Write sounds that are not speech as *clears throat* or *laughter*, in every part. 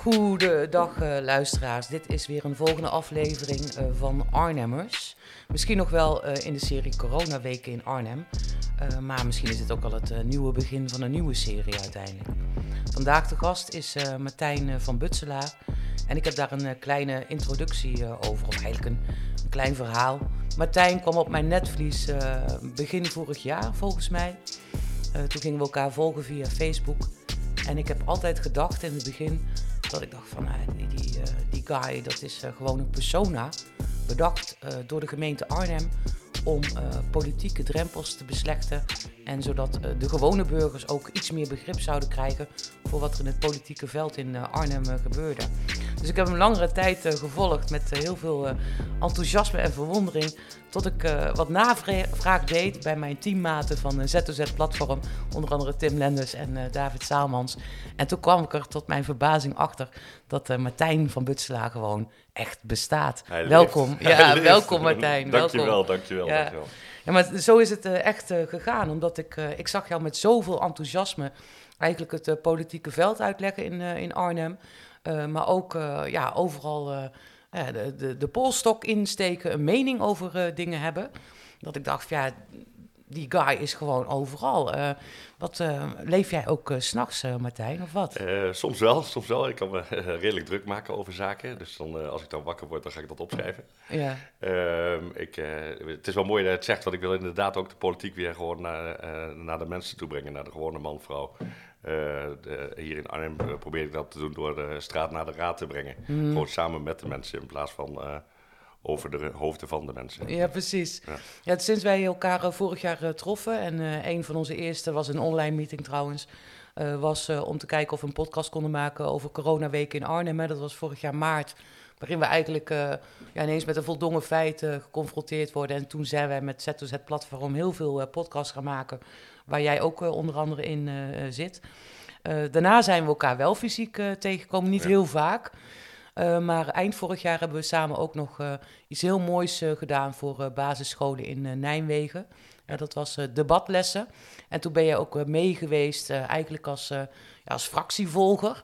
Goedendag uh, luisteraars. Dit is weer een volgende aflevering uh, van Arnhemmers. Misschien nog wel uh, in de serie Coronaweken in Arnhem. maar misschien is het ook al het nieuwe begin van een nieuwe serie uiteindelijk. Vandaag de gast is Martijn van Butselaar. En ik heb daar een kleine introductie over, of eigenlijk een, een, klein verhaal. Martijn kwam op mijn netvlies begin vorig jaar volgens mij. toen gingen we elkaar volgen via Facebook. En ik heb altijd gedacht in het begin dat ik dacht van uh, die, die, uh, die, guy, dat is uh, gewoon een persona. Bedacht door de gemeente Arnhem om politieke drempels te beslechten. En zodat de gewone burgers ook iets meer begrip zouden krijgen voor wat er in het politieke veld in Arnhem gebeurde. Dus ik heb hem langere tijd gevolgd met heel veel enthousiasme en verwondering. Tot ik wat navraag deed bij mijn teammaten van ZOZ Platform. Onder andere Tim Lenders en David Saalmans. En toen kwam ik er tot mijn verbazing achter dat Martijn van Butselaar gewoon echt bestaat. Hij welkom. Leeft. Ja, welkom Martijn. Dankjewel, welkom. dankjewel, ja. dankjewel. Ja, maar zo is het echt gegaan. Omdat ik, ik zag jou met zoveel enthousiasme eigenlijk het politieke veld uitleggen in, in Arnhem. Maar ook ja, overal ja, de, de, de polstok insteken, een mening over dingen hebben. Dat ik dacht, ja, die guy is gewoon overal. Uh, wat, uh, leef jij ook s s'nachts, Martijn, of wat? soms wel, *laughs* soms wel. Ik kan me *laughs* redelijk druk maken over zaken. Dus dan, als ik dan wakker word, dan ga ik dat opschrijven. Ja. Ehm, ik, het is wel mooi dat je het zegt, want ik wil inderdaad ook de politiek weer gewoon naar, naar de mensen toe brengen. Naar de gewone man, vrouw. De, hier in Arnhem uh, probeer ik dat te doen door de straat naar de raad te brengen. Mm. Gewoon samen met de mensen in plaats van uh, over de hoofden van de mensen. Ja, precies. Ja. ja sinds wij elkaar vorig jaar troffen, en een van onze eerste was een online meeting trouwens, was om te kijken of we een podcast konden maken over coronaweken in Arnhem. Hè. Dat was vorig jaar maart, waarin we eigenlijk ja, ineens met een voldongen feit geconfronteerd worden. En toen zijn wij met ZOZ Platform heel veel podcasts gaan maken waar jij ook uh, onder andere in uh, zit. Uh, daarna zijn we elkaar wel fysiek tegengekomen, niet ja. heel vaak. maar eind vorig jaar hebben we samen ook nog iets heel moois gedaan voor basisscholen in Nijmegen. dat was debatlessen. En toen ben je ook mee geweest, eigenlijk als, ja, als fractievolger.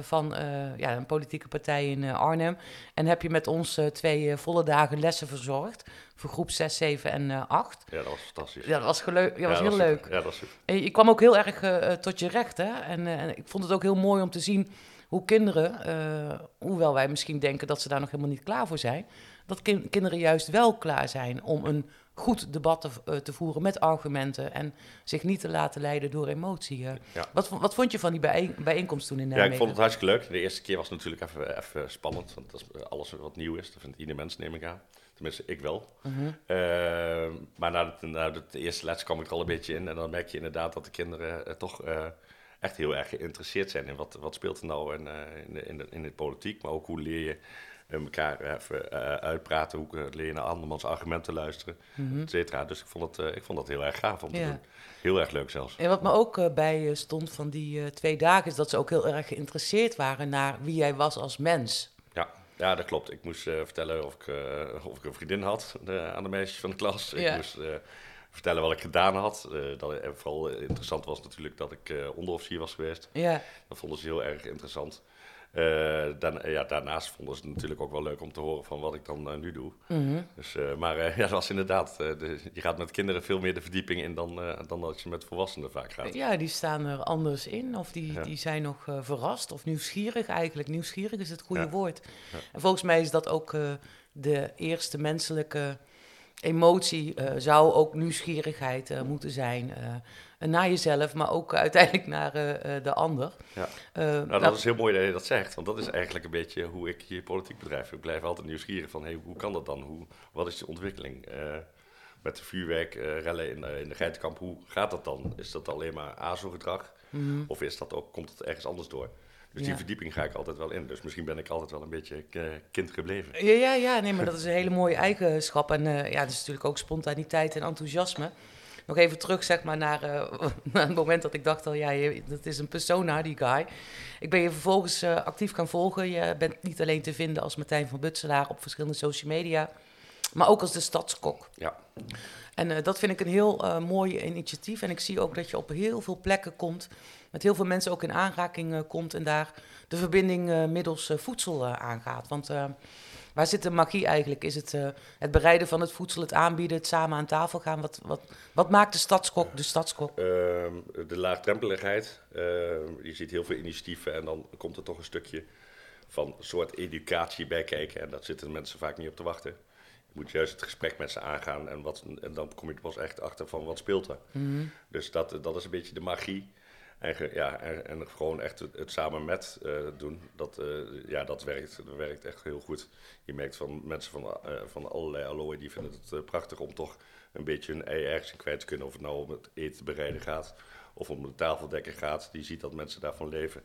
Van ja, een politieke partij in Arnhem. En heb je met ons twee volle dagen lessen verzorgd. Voor groep 6, 7 en 8. Ja, dat was fantastisch. Ja, dat was, ja, was heel leuk. Ja, dat was super. Je kwam ook heel erg tot je recht. Hè? En, en, ik vond het ook heel mooi om te zien hoe kinderen, hoewel wij misschien denken dat ze daar nog helemaal niet klaar voor zijn, dat ki- kinderen juist wel klaar zijn om een goed debat te, te, voeren met argumenten en zich niet te laten leiden door emotie. Ja. Wat, wat vond je van die bijeen, bijeenkomst toen in Nijmegen? Ja, ik vond het hartstikke leuk. De eerste keer was natuurlijk even, even spannend, want dat is alles wat nieuw is. Dat vindt ieder mens, neem ik aan. Tenminste, ik wel. Mhm. Uh, maar na het, na het eerste les kwam ik er al een beetje in. En dan merk je inderdaad dat de kinderen uh, toch uh, echt heel erg geïnteresseerd zijn in wat, wat speelt er nou in, in, de, in, de, in de politiek. Maar ook hoe leer je elkaar even uitpraten. Hoe leer je naar andermans argumenten luisteren, Mhm. et cetera. Dus ik vond, het, ik vond dat heel erg gaaf om te ja. doen. Heel erg leuk zelfs. En wat me ook bij stond van die twee dagen... is dat ze ook heel erg geïnteresseerd waren naar wie jij was als mens. Ja, dat klopt. Ik moest vertellen of ik, of ik een vriendin had aan de meisjes van de klas. Ik moest vertellen wat ik gedaan had. dat, en vooral interessant was natuurlijk dat ik onderofficier was geweest. Ja. Dat vonden ze heel erg interessant. Uh, dan, ja, daarnaast vonden ze het natuurlijk ook wel leuk om te horen van wat ik dan uh, nu doe. Mm-hmm. Dus, maar *laughs* ja, dat was inderdaad, de, je gaat met kinderen veel meer de verdieping in dan, dan dat je met volwassenen vaak gaat. Ja, die staan er anders in of die, ja. die zijn nog verrast of nieuwsgierig eigenlijk. Nieuwsgierig is het goede Ja. woord. En volgens mij is dat ook de eerste menselijke emotie, zou ook nieuwsgierigheid moeten zijn naar jezelf, maar ook uiteindelijk naar uh, de ander. Ja. Nou, dat nou, is heel mooi dat je dat zegt, want dat is eigenlijk een beetje hoe ik hier politiek bedrijf. Ik blijf altijd nieuwsgierig van, hey, hoe kan dat dan? Hoe, wat is de ontwikkeling? Met de vuurwerkrellen in, in de geitenkamp, hoe gaat dat dan? Is dat alleen maar ASO-gedrag? Mm-hmm. Of is dat ook, komt het ergens anders door? Dus Ja. die verdieping ga ik altijd wel in. Dus misschien ben ik altijd wel een beetje kind gebleven. Ja, ja, ja, nee, maar *laughs* dat is een hele mooie eigenschap. En uh, ja, dat is natuurlijk ook spontaniteit en enthousiasme. Nog even terug, zeg maar, naar, uh, *laughs* naar het moment dat ik dacht al, ja, je, dat is een persona, die guy. Ik ben je vervolgens uh, actief gaan volgen. Je bent niet alleen te vinden als Martijn van Butselaar op verschillende social media. maar ook als de stadskok. Ja. En eh, dat vind ik een heel mooi initiatief. En ik zie ook dat je op heel veel plekken komt, met heel veel mensen ook in aanraking komt en daar de verbinding middels voedsel aangaat. Want waar zit de magie eigenlijk? Is het het bereiden van het voedsel, het aanbieden, het samen aan tafel gaan? Wat, wat, wat maakt de stadskok de stadskok? Ehm, de laagdrempeligheid. Ehm, je ziet heel veel initiatieven en dan komt er toch een stukje van soort educatie bij kijken. En dat zitten mensen vaak niet op te wachten. Je moet juist het gesprek met ze aangaan en, wat, en dan kom je pas echt achter van wat speelt er. Mm Dus dat, dat is een beetje de magie. En, ja, en, en gewoon echt het, samen met uh, doen, dat, uh, ja, dat, werkt, dat werkt echt heel goed. Je merkt van mensen van, uh, van allerlei allooi, die vinden het prachtig om toch een beetje hun ei ergens in kwijt te kunnen. Of het nou om het eten bereiden gaat of om de tafeldekker gaat. Die ziet dat mensen daarvan leven.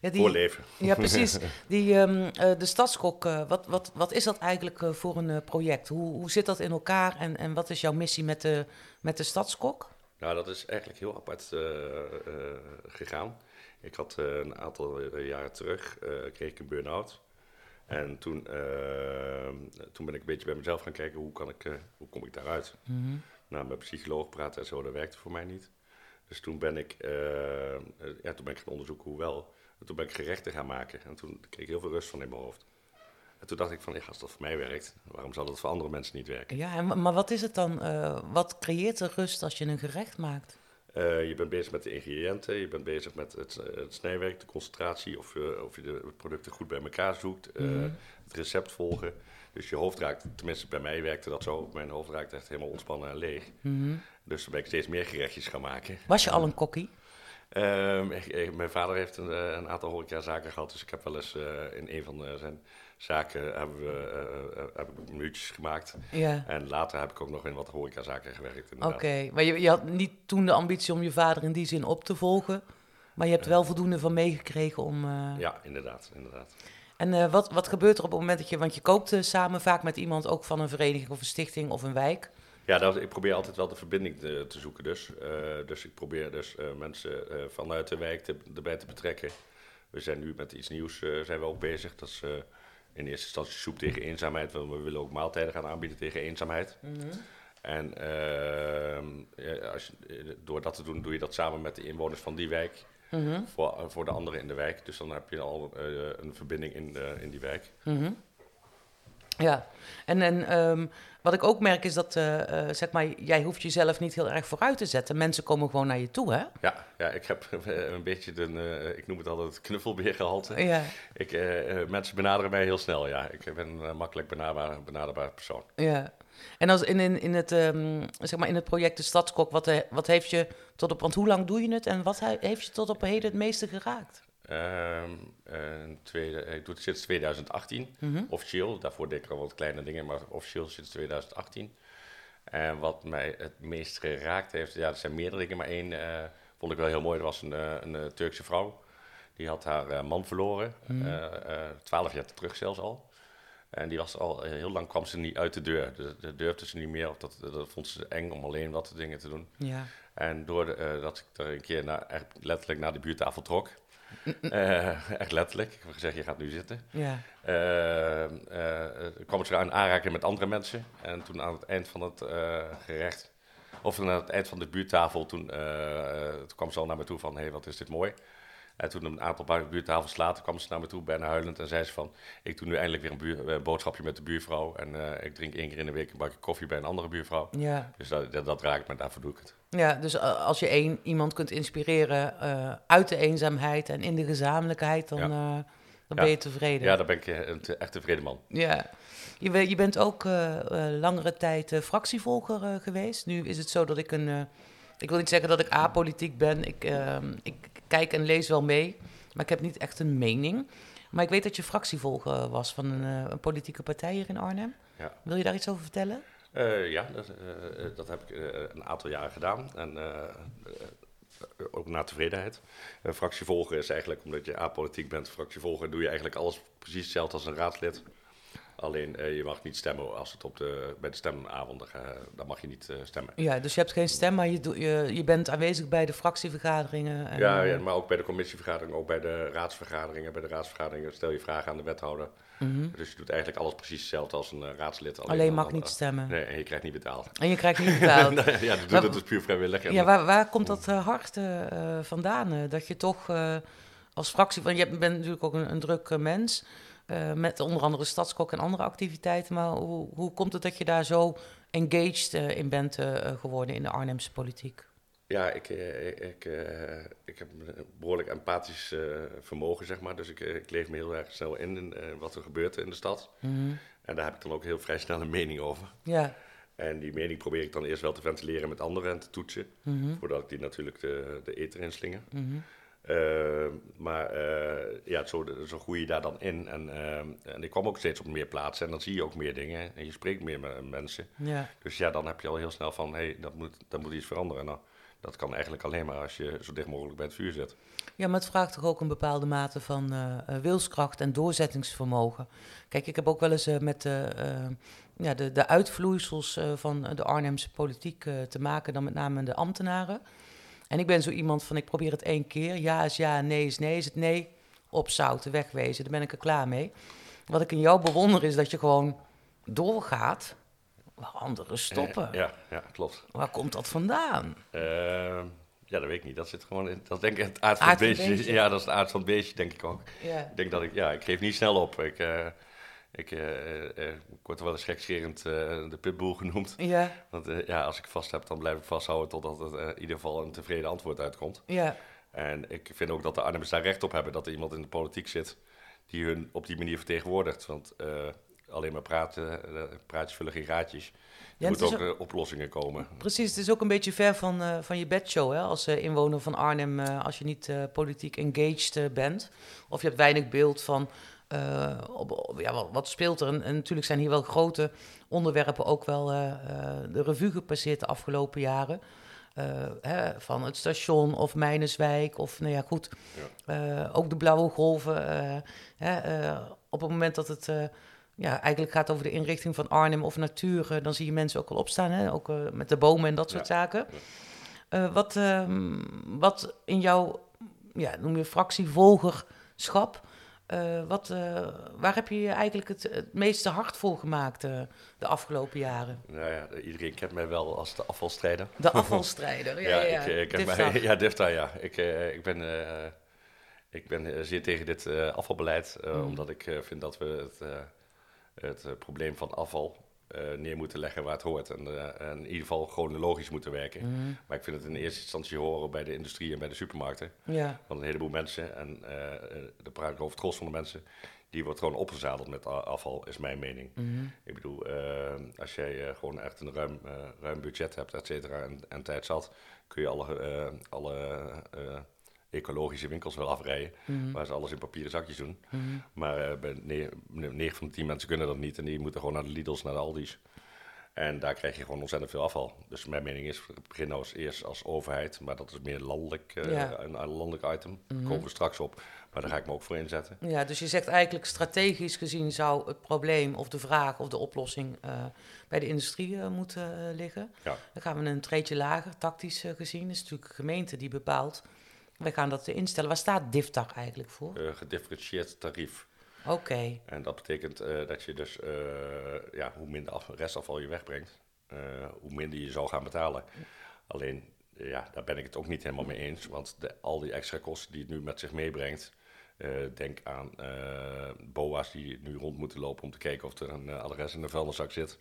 Ja, die, voor leven. Ja, *laughs* precies. Die, um, de stadskok, wat, wat, wat is dat eigenlijk voor een project? Hoe, hoe zit dat in elkaar en, en wat is jouw missie met de, met de stadskok? Nou, dat is eigenlijk heel apart uh, uh, gegaan. Ik had uh, een aantal jaren terug, kreeg ik een burn-out. En toen, toen ben ik een beetje bij mezelf gaan kijken, hoe, kan ik, hoe kom ik daaruit? Mm -hmm. Nou, met psycholoog praten en zo, dat werkte voor mij niet. Dus toen ben ik, ja, toen ben ik gaan onderzoeken hoe wel. En toen ben ik gerechten gaan maken. En toen kreeg ik heel veel rust van in mijn hoofd. En toen dacht ik van, ja, als dat voor mij werkt, waarom zal dat voor andere mensen niet werken? Ja, maar wat is het dan? Uh, wat creëert de rust als je een gerecht maakt? Uh, je bent bezig met de ingrediënten, je bent bezig met het, het snijwerk, de concentratie, of, uh, of je de producten goed bij elkaar zoekt, mm. het recept volgen. Dus je hoofd raakt, tenminste bij mij werkte dat zo, mijn hoofd raakt echt helemaal ontspannen en leeg. Mm. Dus toen ben ik steeds meer gerechtjes gaan maken. Was je al een kokkie? Ik, mijn vader heeft een, een aantal horecazaken gehad, dus ik heb wel eens in een van zijn zaken hebben we uh, heb ik minuutjes gemaakt. Ja. En later heb ik ook nog in wat horecazaken gewerkt. Oké, okay. maar je, je, had niet toen de ambitie om je vader in die zin op te volgen. Maar je hebt wel voldoende van meegekregen om... Uh... Ja, inderdaad, inderdaad. En uh, wat, wat gebeurt er op het moment dat je... Want je koopt samen vaak met iemand ook van een vereniging of een stichting of een wijk. Ja, dat, ik probeer altijd wel de verbinding te, te zoeken dus. dus ik probeer dus mensen vanuit de wijk te, erbij te betrekken. We zijn nu met iets nieuws zijn we ook bezig. Dat is in eerste instantie soep tegen eenzaamheid. Want we willen ook maaltijden gaan aanbieden tegen eenzaamheid. Mm -hmm. En uh, ja, als je, door dat te doen, doe je dat samen met de inwoners van die wijk. Mm -hmm. voor, voor de anderen in de wijk. Dus dan heb je al uh, een verbinding in, de, in die wijk. Mm -hmm. Ja, en, en um, wat ik ook merk is dat, uh, uh, zeg maar, jij hoeft jezelf niet heel erg vooruit te zetten. Mensen komen gewoon naar je toe, hè? Ja, ja ik heb een beetje, de, uh, ik noem het altijd het knuffelbeergehalte. Ja. Ik, mensen benaderen mij heel snel, ja. Ik ben een makkelijk benaderbaar, benaderbaar persoon. Ja. En als in, in, in, het, um, zeg maar in het project De Stadskok, wat, wat heeft je tot op, want hoe lang doe je het en wat heeft je tot op heden het meeste geraakt? Um, tweede, ik doe het sinds 2018, mm -hmm. officieel. Daarvoor deed ik al wat kleine dingen, maar officieel sinds 2018. En wat mij het meest geraakt heeft, ja, er zijn meerdere dingen, maar één uh, vond ik wel heel mooi. Dat was een, uh, een Turkse vrouw. Die had haar uh, man verloren, Mhm. twaalf jaar terug zelfs al. En die was al heel lang kwam ze niet uit de deur. Dus dat durfde ze niet meer. Of dat, dat vond ze eng om alleen wat dingen te doen. Ja. En doordat ik er een keer naar, echt letterlijk naar de buurtafel trok, uh, *laughs* echt letterlijk. Ik heb gezegd, je gaat nu zitten. Ja. Uh, uh, kwam ze aan aanraken met andere mensen. En toen aan het eind van het gerecht, of aan het eind van de buurtafel, toen, toen kwam ze al naar me toe van, hé, hey, wat is dit mooi. En toen een aantal buurtafels later kwam ze naar me toe, bijna huilend, en zei ze van, ik doe nu eindelijk weer een, buur, een boodschapje met de buurvrouw. En ik drink één keer in de week een bakje koffie bij een andere buurvrouw. Ja. Dus dat, dat, dat raakt me, daarvoor doe ik het. Ja, dus als je één, iemand kunt inspireren uh, uit de eenzaamheid en in de gezamenlijkkheid, dan, Ja. uh, dan Ja. ben je tevreden. Ja, dan ben ik eh, een echt tevreden man. Ja. Je, je bent ook eh, eh, langere tijd eh, fractievolger eh, geweest. Nu is het zo dat ik een. Ik wil niet zeggen dat ik apolitiek ben. Ik, ehm, ik kijk en lees wel mee, maar ik heb niet echt een mening. Maar ik weet dat je fractievolger was van een, eh, een politieke partij hier in Arnhem. Ja. Wil je daar iets over vertellen? Eh, ja, dat, eh, dat heb ik een aantal jaren gedaan. En ook naar tevredenheid. Fractievolger is eigenlijk, omdat je apolitiek bent, fractievolger doe je eigenlijk alles precies hetzelfde als een raadslid. Alleen eh, je mag niet stemmen als het op de, bij de stemavonden gaat. Dan mag je niet eh, stemmen. Ja, dus je hebt geen stem, maar je, je, je bent aanwezig bij de fractievergaderingen. En, Ja, eh, ja, maar ook bij de commissievergaderingen, ook bij de raadsvergaderingen. Bij de raadsvergaderingen stel je vragen aan de wethouder. Dus je doet eigenlijk alles precies hetzelfde als een eh, raadslid. Mhm. Alleen dan- mag niet stemmen. Nee, en je krijgt niet betaald. En je krijgt niet betaald. *laughs* ja, dat Maar- het dus puur vrijwillig. En- Ja, waar, waar komt dat eh, hart eh, eh, vandaan? eh, dat je toch eh, als fractie, want je bent natuurlijk ook een, een druk eh, mens, eh, met onder andere stadskok en andere activiteiten. Maar hoe, hoe komt het dat je daar zo engaged eh, in bent eh, geworden in de Arnhemse politiek? Ja, ik, ik, ik heb een behoorlijk empathisch vermogen, zeg maar. Dus ik, ik leef me heel erg snel in, in wat er gebeurt in de stad. En daar heb ik dan ook heel vrij snel een mening over. Ja, En die mening probeer ik dan eerst wel te ventileren met anderen en te toetsen. Voordat ik die natuurlijk de, de eter inslinger. Eh, maar eh, ja, zo, zo groei je daar dan in. En, eh, en ik kwam ook steeds op meer plaatsen. En dan zie je ook meer dingen. En je spreekt meer met mensen. ja. Dus ja, dan heb je al heel snel van... hé, hey, dat, moet, dat moet iets veranderen. Nou, dat kan eigenlijk alleen maar als je zo dicht mogelijk bij het vuur zit. Ja, maar het vraagt toch ook een bepaalde mate van eh, eh, wilskracht en doorzettingsvermogen. Kijk, ik heb ook wel eens met de, ja, de, de uitvloeisels van de Arnhemse politiek te maken, dan met name de ambtenaren. En ik ben zo iemand van, ik probeer het één keer. Ja is ja, nee is nee. Is het nee, opzouten, wegwezen. Daar ben ik er klaar mee. Wat ik in jou bewonder is dat je gewoon doorgaat. Waar anderen stoppen. Eh, ja, ja, klopt. Waar komt dat vandaan? Eh, ja, dat weet ik niet. Dat zit gewoon in... Dat denk ik het aard van Aard het van beestje. Ja, dat is het aard van het beestje, denk ik ook. Ja. Ik denk dat ik... Ja, ik geef niet snel op. Ik, eh, ik, eh, eh, ik word wel eens gekscherend eh, de pitbull genoemd. Ja, Want eh, ja, als ik vast heb, dan blijf ik vasthouden totdat het eh, in ieder geval een tevreden antwoord uitkomt. ja. En ik vind ook dat de Arnhemmers daar recht op hebben dat er iemand in de politiek zit die hun op die manier vertegenwoordigt. Want eh, alleen maar praten, eh, praatjes vullen geen gaatjes. Er Ja, moeten ook eh, oplossingen komen. Precies, het is ook een beetje ver van, eh, van je bedshow hè? als eh, inwoner van Arnhem, eh, als je niet eh, politiek engaged eh, bent. Of je hebt weinig beeld van eh, op, op- ja, wat, wat speelt er. En, en natuurlijk zijn hier wel grote onderwerpen ook wel eh, eh, de revue gepasseerd de afgelopen jaren. Hè, van het station of Mijneswijk of nou ja goed, ook de blauwe golven. hè, op het moment dat het ja, eigenlijk gaat over de inrichting van Arnhem of natuur, dan zie je mensen ook wel opstaan, hè? ook met de bomen en dat soort Ja. zaken. Wat, ehm, wat in jouw, ja, noem je fractievolgerschap, eh, wat, eh, waar heb je je eigenlijk het, het meeste hard voor gemaakt eh, de afgelopen jaren? Nou ja, iedereen kent mij wel als de afvalstrijder. De *laughs* afvalstrijder, ja, ja, ja. ik, *laughs* eh, ik mij, ja, Difta, ja. Ik, ik ben, ik ben zeer tegen dit afvalbeleid, Mm. omdat ik vind dat we het, het probleem van afval eh, neer moeten leggen waar het hoort. En, eh, en in ieder geval chronologisch moeten werken. Mm. Maar ik vind het in eerste instantie horen bij de industrie en bij de supermarkten. Ja, van een heleboel mensen. En eh eh, dan praat ik over het gros van de mensen. Die wordt gewoon opgezadeld met afval, is mijn mening. Mhm. Ik bedoel, als jij gewoon echt een ruim, ruim budget hebt, et cetera, en, en tijd zat, kun je alle, alle ecologische winkels wel afrijden. Mhm. Waar ze alles in papieren zakjes doen. Maar eh, bij 9 van de 10 mensen kunnen dat niet. En die moeten gewoon naar de Lidl's, naar de Aldi's. En daar krijg je gewoon ontzettend veel afval. Dus mijn mening is, begin nou eens eerst als overheid. Maar dat is meer landelijk, eh, Ja. een, een landelijk item. Daar komen we straks op. Maar daar ga ik me ook voor inzetten. ja, dus je zegt eigenlijk strategisch gezien zou het probleem of de vraag of de oplossing eh, bij de industrie eh, moeten eh, liggen. Ja. Dan gaan we een treetje lager, tactisch eh, gezien. Het is natuurlijk de gemeente die bepaalt. Wij gaan dat instellen. Waar staat DIFTAG eigenlijk voor? Eh, gedifferentieerd tarief. Oké, En dat betekent eh, dat je dus, eh, ja, hoe minder af, restafval je wegbrengt, hoe minder je zou gaan betalen. Alleen, ja, daar ben ik het ook niet helemaal mee eens. Want de, al die extra kosten die het nu met zich meebrengt. Eh, denk aan eh, BOA's die nu rond moeten lopen om te kijken of er een eh, adres in de vuilniszak zit.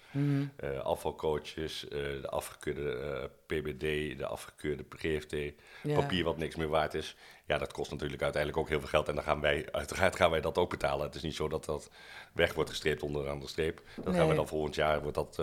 Eh, afvalcoaches, de afgekeurde PBD, de afgekeurde GFT, Ja. papier wat niks meer waard is. Ja, dat kost natuurlijk uiteindelijk ook heel veel geld. En dan gaan wij, *laughs* uiteraard gaan wij dat ook betalen. Het is niet zo dat dat weg wordt gestreept onderaan de streep. Dat gaan we dan volgend jaar, wordt dat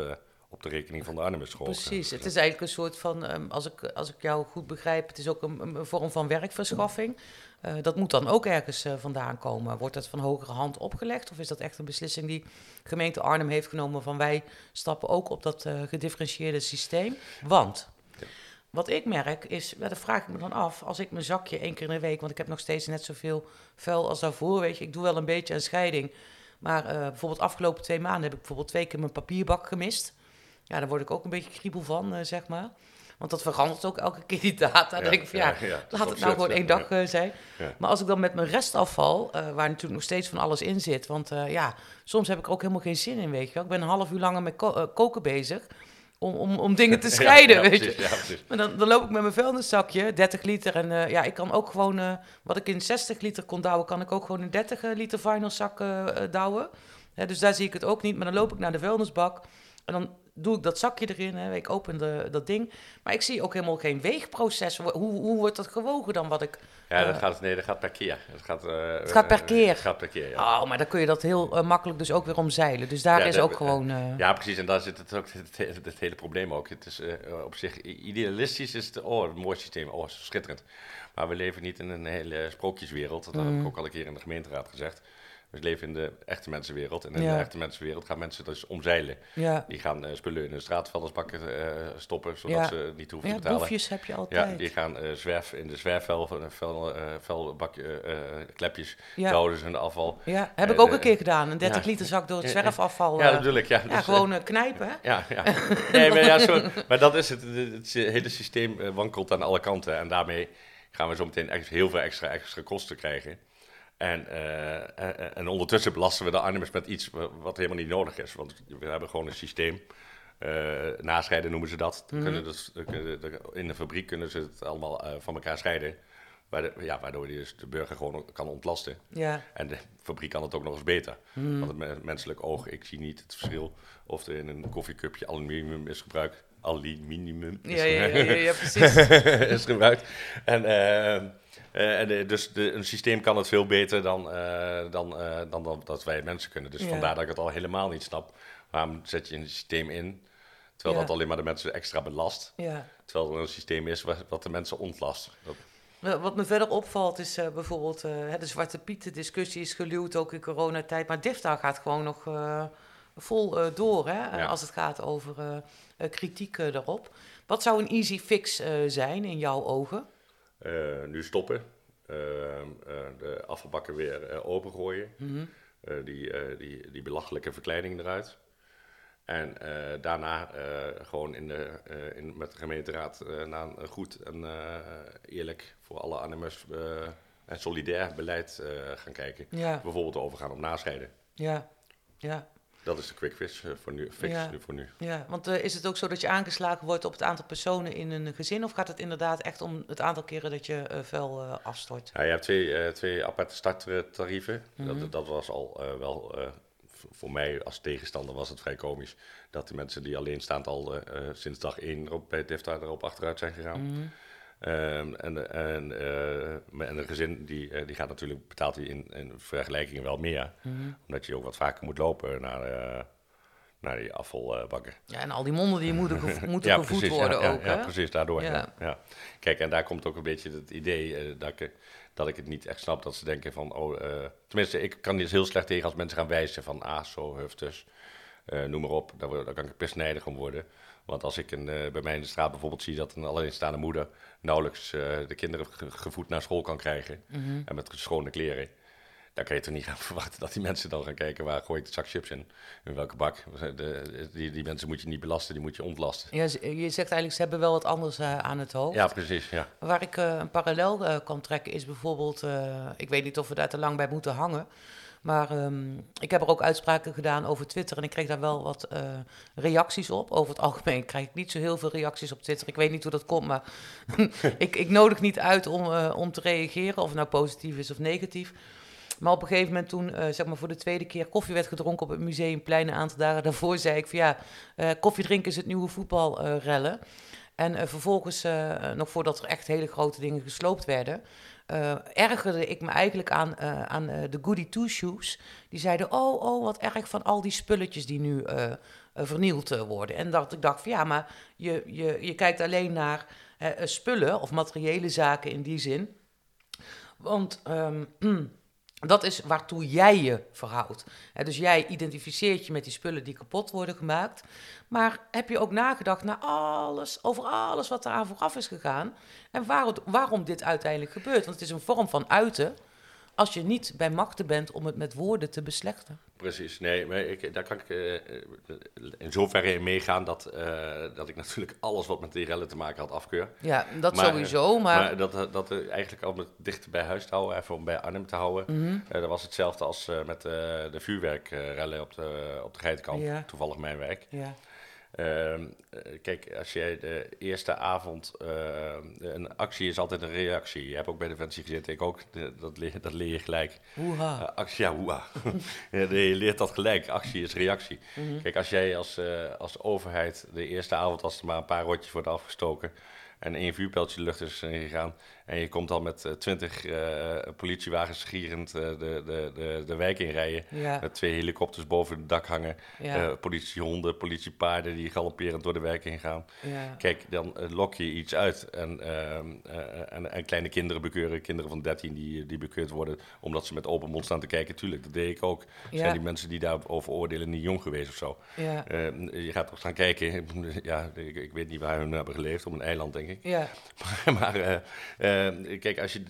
op de rekening van de Arnhemmers school. Precies, het is eigenlijk een soort van, ehm, als, ik, als ik jou goed begrijp, het is ook een, een vorm van werkverschaffing. Eh, dat moet dan ook ergens eh, vandaan komen. Wordt dat van hogere hand opgelegd? Of is dat echt een beslissing die gemeente Arnhem heeft genomen van wij stappen ook op dat eh, gedifferentieerde systeem? Want wat ik merk is, ja, vraag ik me dan af, als ik mijn zakje één keer in de week, want ik heb nog steeds net zoveel vuil als daarvoor, weet je, ik doe wel een beetje een scheiding. Maar uh, bijvoorbeeld afgelopen twee maanden heb ik bijvoorbeeld twee keer mijn papierbak gemist. Ja, daar word ik ook een beetje kriebel van, uh, zeg maar. Want dat verandert ook elke keer die data. Dan denk ik van ja, laat het nou gewoon één dag uh, zijn. Maar als ik dan met mijn restafval, waar natuurlijk nog steeds van alles in zit. Want ja, soms heb ik er ook helemaal geen zin in, weet je wel. Ik ben een half uur langer met koken bezig om, om, om dingen te *laughs* scheiden, weet je. Ja, maar dan, dan loop ik met mijn vuilniszakje, 30 liter. En uh, ja, ik kan ook gewoon, uh, wat ik in 60 liter kon douwen, kan ik ook gewoon in 30 liter vuilniszak uh, douwen. dus daar zie ik het ook niet. Maar dan loop ik naar de vuilnisbak en dan doe ik dat zakje erin, hè, ik open de, dat ding. Maar ik zie ook helemaal geen weegproces. Hoe, hoe wordt dat gewogen dan wat ik... Ja, dat gaat, nee, dat gaat per keer. Het gaat, uh, het gaat per keer? Het gaat per keer, ja. Oh, maar dan kun je dat heel uh, makkelijk dus ook weer omzeilen. Dus daar is ook gewoon... Ja, precies. En daar zit het ook *laughs* het, hele probleem ook. Het is op zich idealistisch is het... Oh, een mooi systeem. Oh, schitterend. Maar we leven niet in een hele sprookjeswereld. Dat mm. heb ik mm. ook al een keer in de gemeenteraad gezegd. We leven in de echte mensenwereld. En in de echte mensenwereld gaan mensen dus omzeilen. Ja. Die gaan uh, spullen in de straatvuilnisbakken uh, stoppen, zodat ze niet hoeven te betalen. boefjes heb je altijd. Ja, die gaan uh, zwerf in de zwerfvuilbakje, klepjes, houden ze hun afval. Ja, heb ik ook een keer gedaan. Een 30 liter zak door het zwerfafval. ja, dat bedoel ik. Ja, dus, gewoon knijpen? Ja, ja. nee, maar, ja zo, maar dat is het. Het, hele systeem wankelt aan alle kanten. En daarmee gaan we zo meteen echt heel veel extra, extra kosten krijgen. En, uh, en, ondertussen belasten we de Arnhemmers met iets wat helemaal niet nodig is. Want we hebben gewoon een systeem. Nascheiden noemen ze dat. Mm kunnen dus, in de fabriek kunnen ze het allemaal van elkaar scheiden. Waardoor, ja, waardoor je dus de burger gewoon kan ontlasten. Ja. En de fabriek kan het ook nog eens beter. Mm. Want het menselijk oog, ik zie niet het verschil of er in een koffiecupje aluminium is gebruikt. Aluminium is, ja, ja, ja, ja, *laughs* precies. is gebruikt. En uh, en, eh, dus de, een systeem kan het veel beter dan, uh, dan, dan, dan, dat wij mensen kunnen. Dus vandaar dat ik het al helemaal niet snap. Waarom zet je een systeem in, terwijl dat alleen maar de mensen extra belast. Ja. Terwijl er een systeem is wat, de mensen ontlast. Dat... Wat me verder opvalt is bijvoorbeeld de Zwarte Pieten discussie is geluwd ook in coronatijd. Maar DIFTA gaat gewoon nog vol door hè, als het gaat over kritiek erop. Wat zou een easy fix zijn in jouw ogen? Eh, nu stoppen. Ehm, eh, de afvalbakken weer opengooien. Mm die, die, die belachelijke verkleining eruit. En daarna gewoon in de, in, met de gemeenteraad naar een goed en eerlijk voor alle animers en solidair beleid gaan kijken. Bijvoorbeeld overgaan op nascheiden. Ja, ja. Dat is de quick fix eh, voor nu. Fix ja. voor nu. Ja, want uh, is het ook zo dat je aangeslagen wordt op het aantal personen in een gezin? Of gaat het inderdaad echt om het aantal keren dat je uh, vuil afstort? Ja, je hebt twee, twee aparte starttarieven. Mm -hmm. dat, dat, was al wel... voor mij als tegenstander was het vrij komisch... dat de mensen die alleen staan al sinds dag één op, bij DEFTA erop achteruit zijn gegaan. Mm -hmm. Um, en, en, uh, en een gezin die, uh, die gaat natuurlijk, betaalt hij in, in vergelijking wel meer. Mm -hmm. Omdat je ook wat vaker moet lopen naar, uh, naar die afvalbakken. Ja, en al die monden die moeten, gevo *laughs* moeten ja, gevoed precies, worden ja, ook. Ja, ja, precies, daardoor. Ja. Kijk, en daar komt ook een beetje het idee dat, ik, dat ik het niet echt snap. Dat ze denken van, oh, tenminste, ik kan dit heel slecht tegen als mensen gaan wijzen van, ah, zo, huftes, noem maar op. Daar, daar kan ik pestnijdig om worden. Want als ik een, uh, bij mij in de straat bijvoorbeeld zie dat een alleenstaande moeder nauwelijks uh, de kinderen gevoed naar school kan krijgen mm-hmm. en met schone kleren, dan kan je toch niet gaan *laughs* verwachten dat die mensen dan gaan kijken waar gooi ik de zak chips in, in welke bak. De, die, die mensen moet je niet belasten, die moet je ontlasten. Ja, je zegt eigenlijk, ze hebben wel wat anders uh, aan het hoofd. Ja, precies. Ja. Waar ik een parallel kan trekken is bijvoorbeeld, ik weet niet of we daar te lang bij moeten hangen, maar um, ik heb er ook uitspraken gedaan over Twitter en ik kreeg daar wel wat uh, reacties op. Over het algemeen krijg ik niet zo heel veel reacties op Twitter. Ik weet niet hoe dat komt, maar *laughs* ik, ik, nodig niet uit om, uh, om te reageren, of het nou positief is of negatief. Maar op een gegeven moment toen, uh, zeg maar voor de tweede keer koffie werd gedronken op het Museumplein, een aantal dagen daarvoor, zei ik van ja, koffie drinken is het nieuwe voetbalrellen. en vervolgens, nog voordat er echt hele grote dingen gesloopt werden, uh, ergerde ik me eigenlijk aan, uh, aan uh, de Goody Two-Shoes. Die zeiden, oh, oh, wat erg van al die spulletjes die nu vernield worden. En dat ik dacht van ja, maar je, je, je kijkt alleen naar spullen of materiële zaken in die zin. Want um, *clears throat* dat is waartoe jij je verhoudt. dus jij identificeert je met die spullen die kapot worden gemaakt. Maar heb je ook nagedacht naar alles, over alles wat eraan vooraf is gegaan? En waarom, waarom dit uiteindelijk gebeurt? Want het is een vorm van uiten als je niet bij machten bent om het met woorden te beslechten. Precies, nee, maar ik, daar kan ik uh, in zoverre in meegaan dat, uh, dat ik natuurlijk alles wat met die rellen te maken had afkeur. Ja, dat maar, sowieso, maar... maar dat, dat eigenlijk al met dichter bij huis te houden, even om bij Arnhem te houden. Mm -hmm. dat was hetzelfde als met de vuurwerkrellen op de, op de Geitenkamp, ja. toevallig mijn werk. Ja. Uh, kijk, als jij de eerste avond. Uh, een actie is altijd een reactie. Je hebt ook bij Defensie gezeten, ik ook. Dat, leer, dat leer je gelijk. Hoeha. Uh, actie, ja, hoeha. *laughs* je leert dat gelijk. Actie is reactie. Mm -hmm. Kijk, als jij als, als overheid de eerste avond, als er maar een paar rotjes worden afgestoken. en één vuurpijltje de lucht is gegaan. En je komt al met uh, twintig uh, politiewagens gierend uh, de, de, de, de wijk inrijden. Ja. Met twee helikopters boven het dak hangen. Ja. politiehonden, politiepaarden die galopperend door de wijk heen gaan. Ja. Kijk, dan lok je iets uit. En, ehm, en, en, kleine kinderen bekeuren, kinderen van 13 die, die bekeurd worden omdat ze met open mond staan te kijken. Tuurlijk, dat deed ik ook. Zijn die mensen die daarover oordelen niet jong geweest of zo? Je gaat toch staan kijken. *laughs* ja, ik, ik, weet niet waar hun hebben geleefd, op een eiland denk ik. Ja. *laughs* maar, maar uh, kijk, als je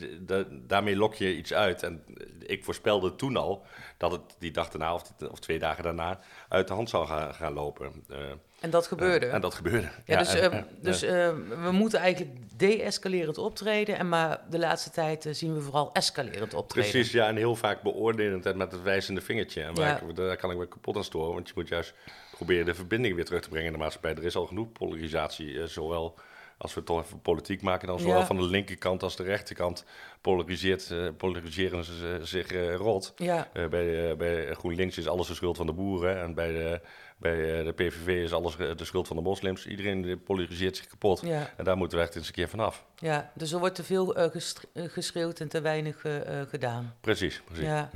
daarmee lok je iets uit. En ik voorspelde toen al dat het die dag daarna of, of twee dagen daarna uit de hand zou gaan, gaan lopen. Uh, en dat gebeurde. Uh, en dat gebeurde. Ja, dus, en, dus we moeten eigenlijk de-escalerend optreden. En maar de laatste tijd zien we vooral escalerend optreden. Precies, ja. En heel vaak beoordelend en met het wijzende vingertje. En waar ik, daar kan ik me kapot aan storen. Want je moet juist proberen de verbinding weer terug te brengen in de maatschappij. Er is al genoeg polarisatie, zowel als we toch even politiek maken, dan zowel van de linkerkant als de rechterkant polariseert, uh, polariseren ze zich uh, rot. Ja. Uh, bij, bij GroenLinks is alles de schuld van de boeren en bij de, bij de PVV is alles de schuld van de moslims. Iedereen polariseert zich kapot. Ja. En daar moeten we echt eens een keer vanaf. Ja, dus er wordt te veel geschreeuwd en te weinig gedaan. Precies, precies. Ja.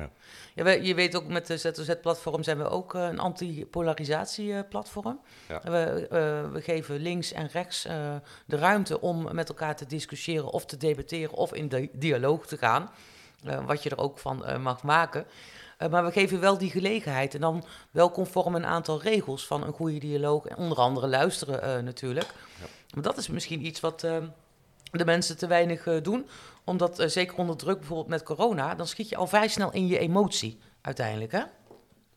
ja. je weet ook, met de ZOZ-platform zijn we ook een anti-polarisatieplatform. Ja. We, we geven links en rechts de ruimte om met elkaar te discussiëren of te debatteren of in de dialoog te gaan. Uh, wat je er ook van uh, mag maken. Uh, maar we geven wel die gelegenheid en dan wel conform een aantal regels van een goede dialoog. En onder andere luisteren natuurlijk. Ja. Maar dat is misschien iets wat de mensen te weinig doen. Omdat zeker onder druk, bijvoorbeeld met corona, dan schiet je al vrij snel in je emotie uiteindelijk. Hè?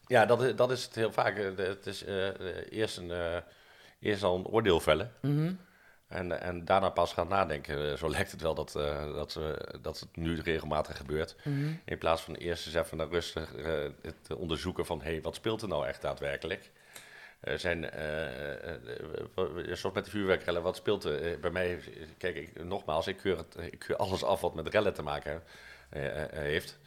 Ja, dat is, dat is het heel vaak. Het is eerst, een, eerst al een oordeel vellen. Mm -hmm. En, en daarna pas gaan nadenken. Eh, zo lijkt het wel dat, uh, dat, uh, dat het nu regelmatig gebeurt. Mm -hmm. In plaats van eerst eens even naar rustig uh, het onderzoeken van... hé, hey, wat speelt er nou echt daadwerkelijk? zijn, zoals met de vuurwerkrellen, wat speelt er? bij mij, kijk, ik, nogmaals, ik keur, het, ik keur alles af wat met rellen te maken heeft.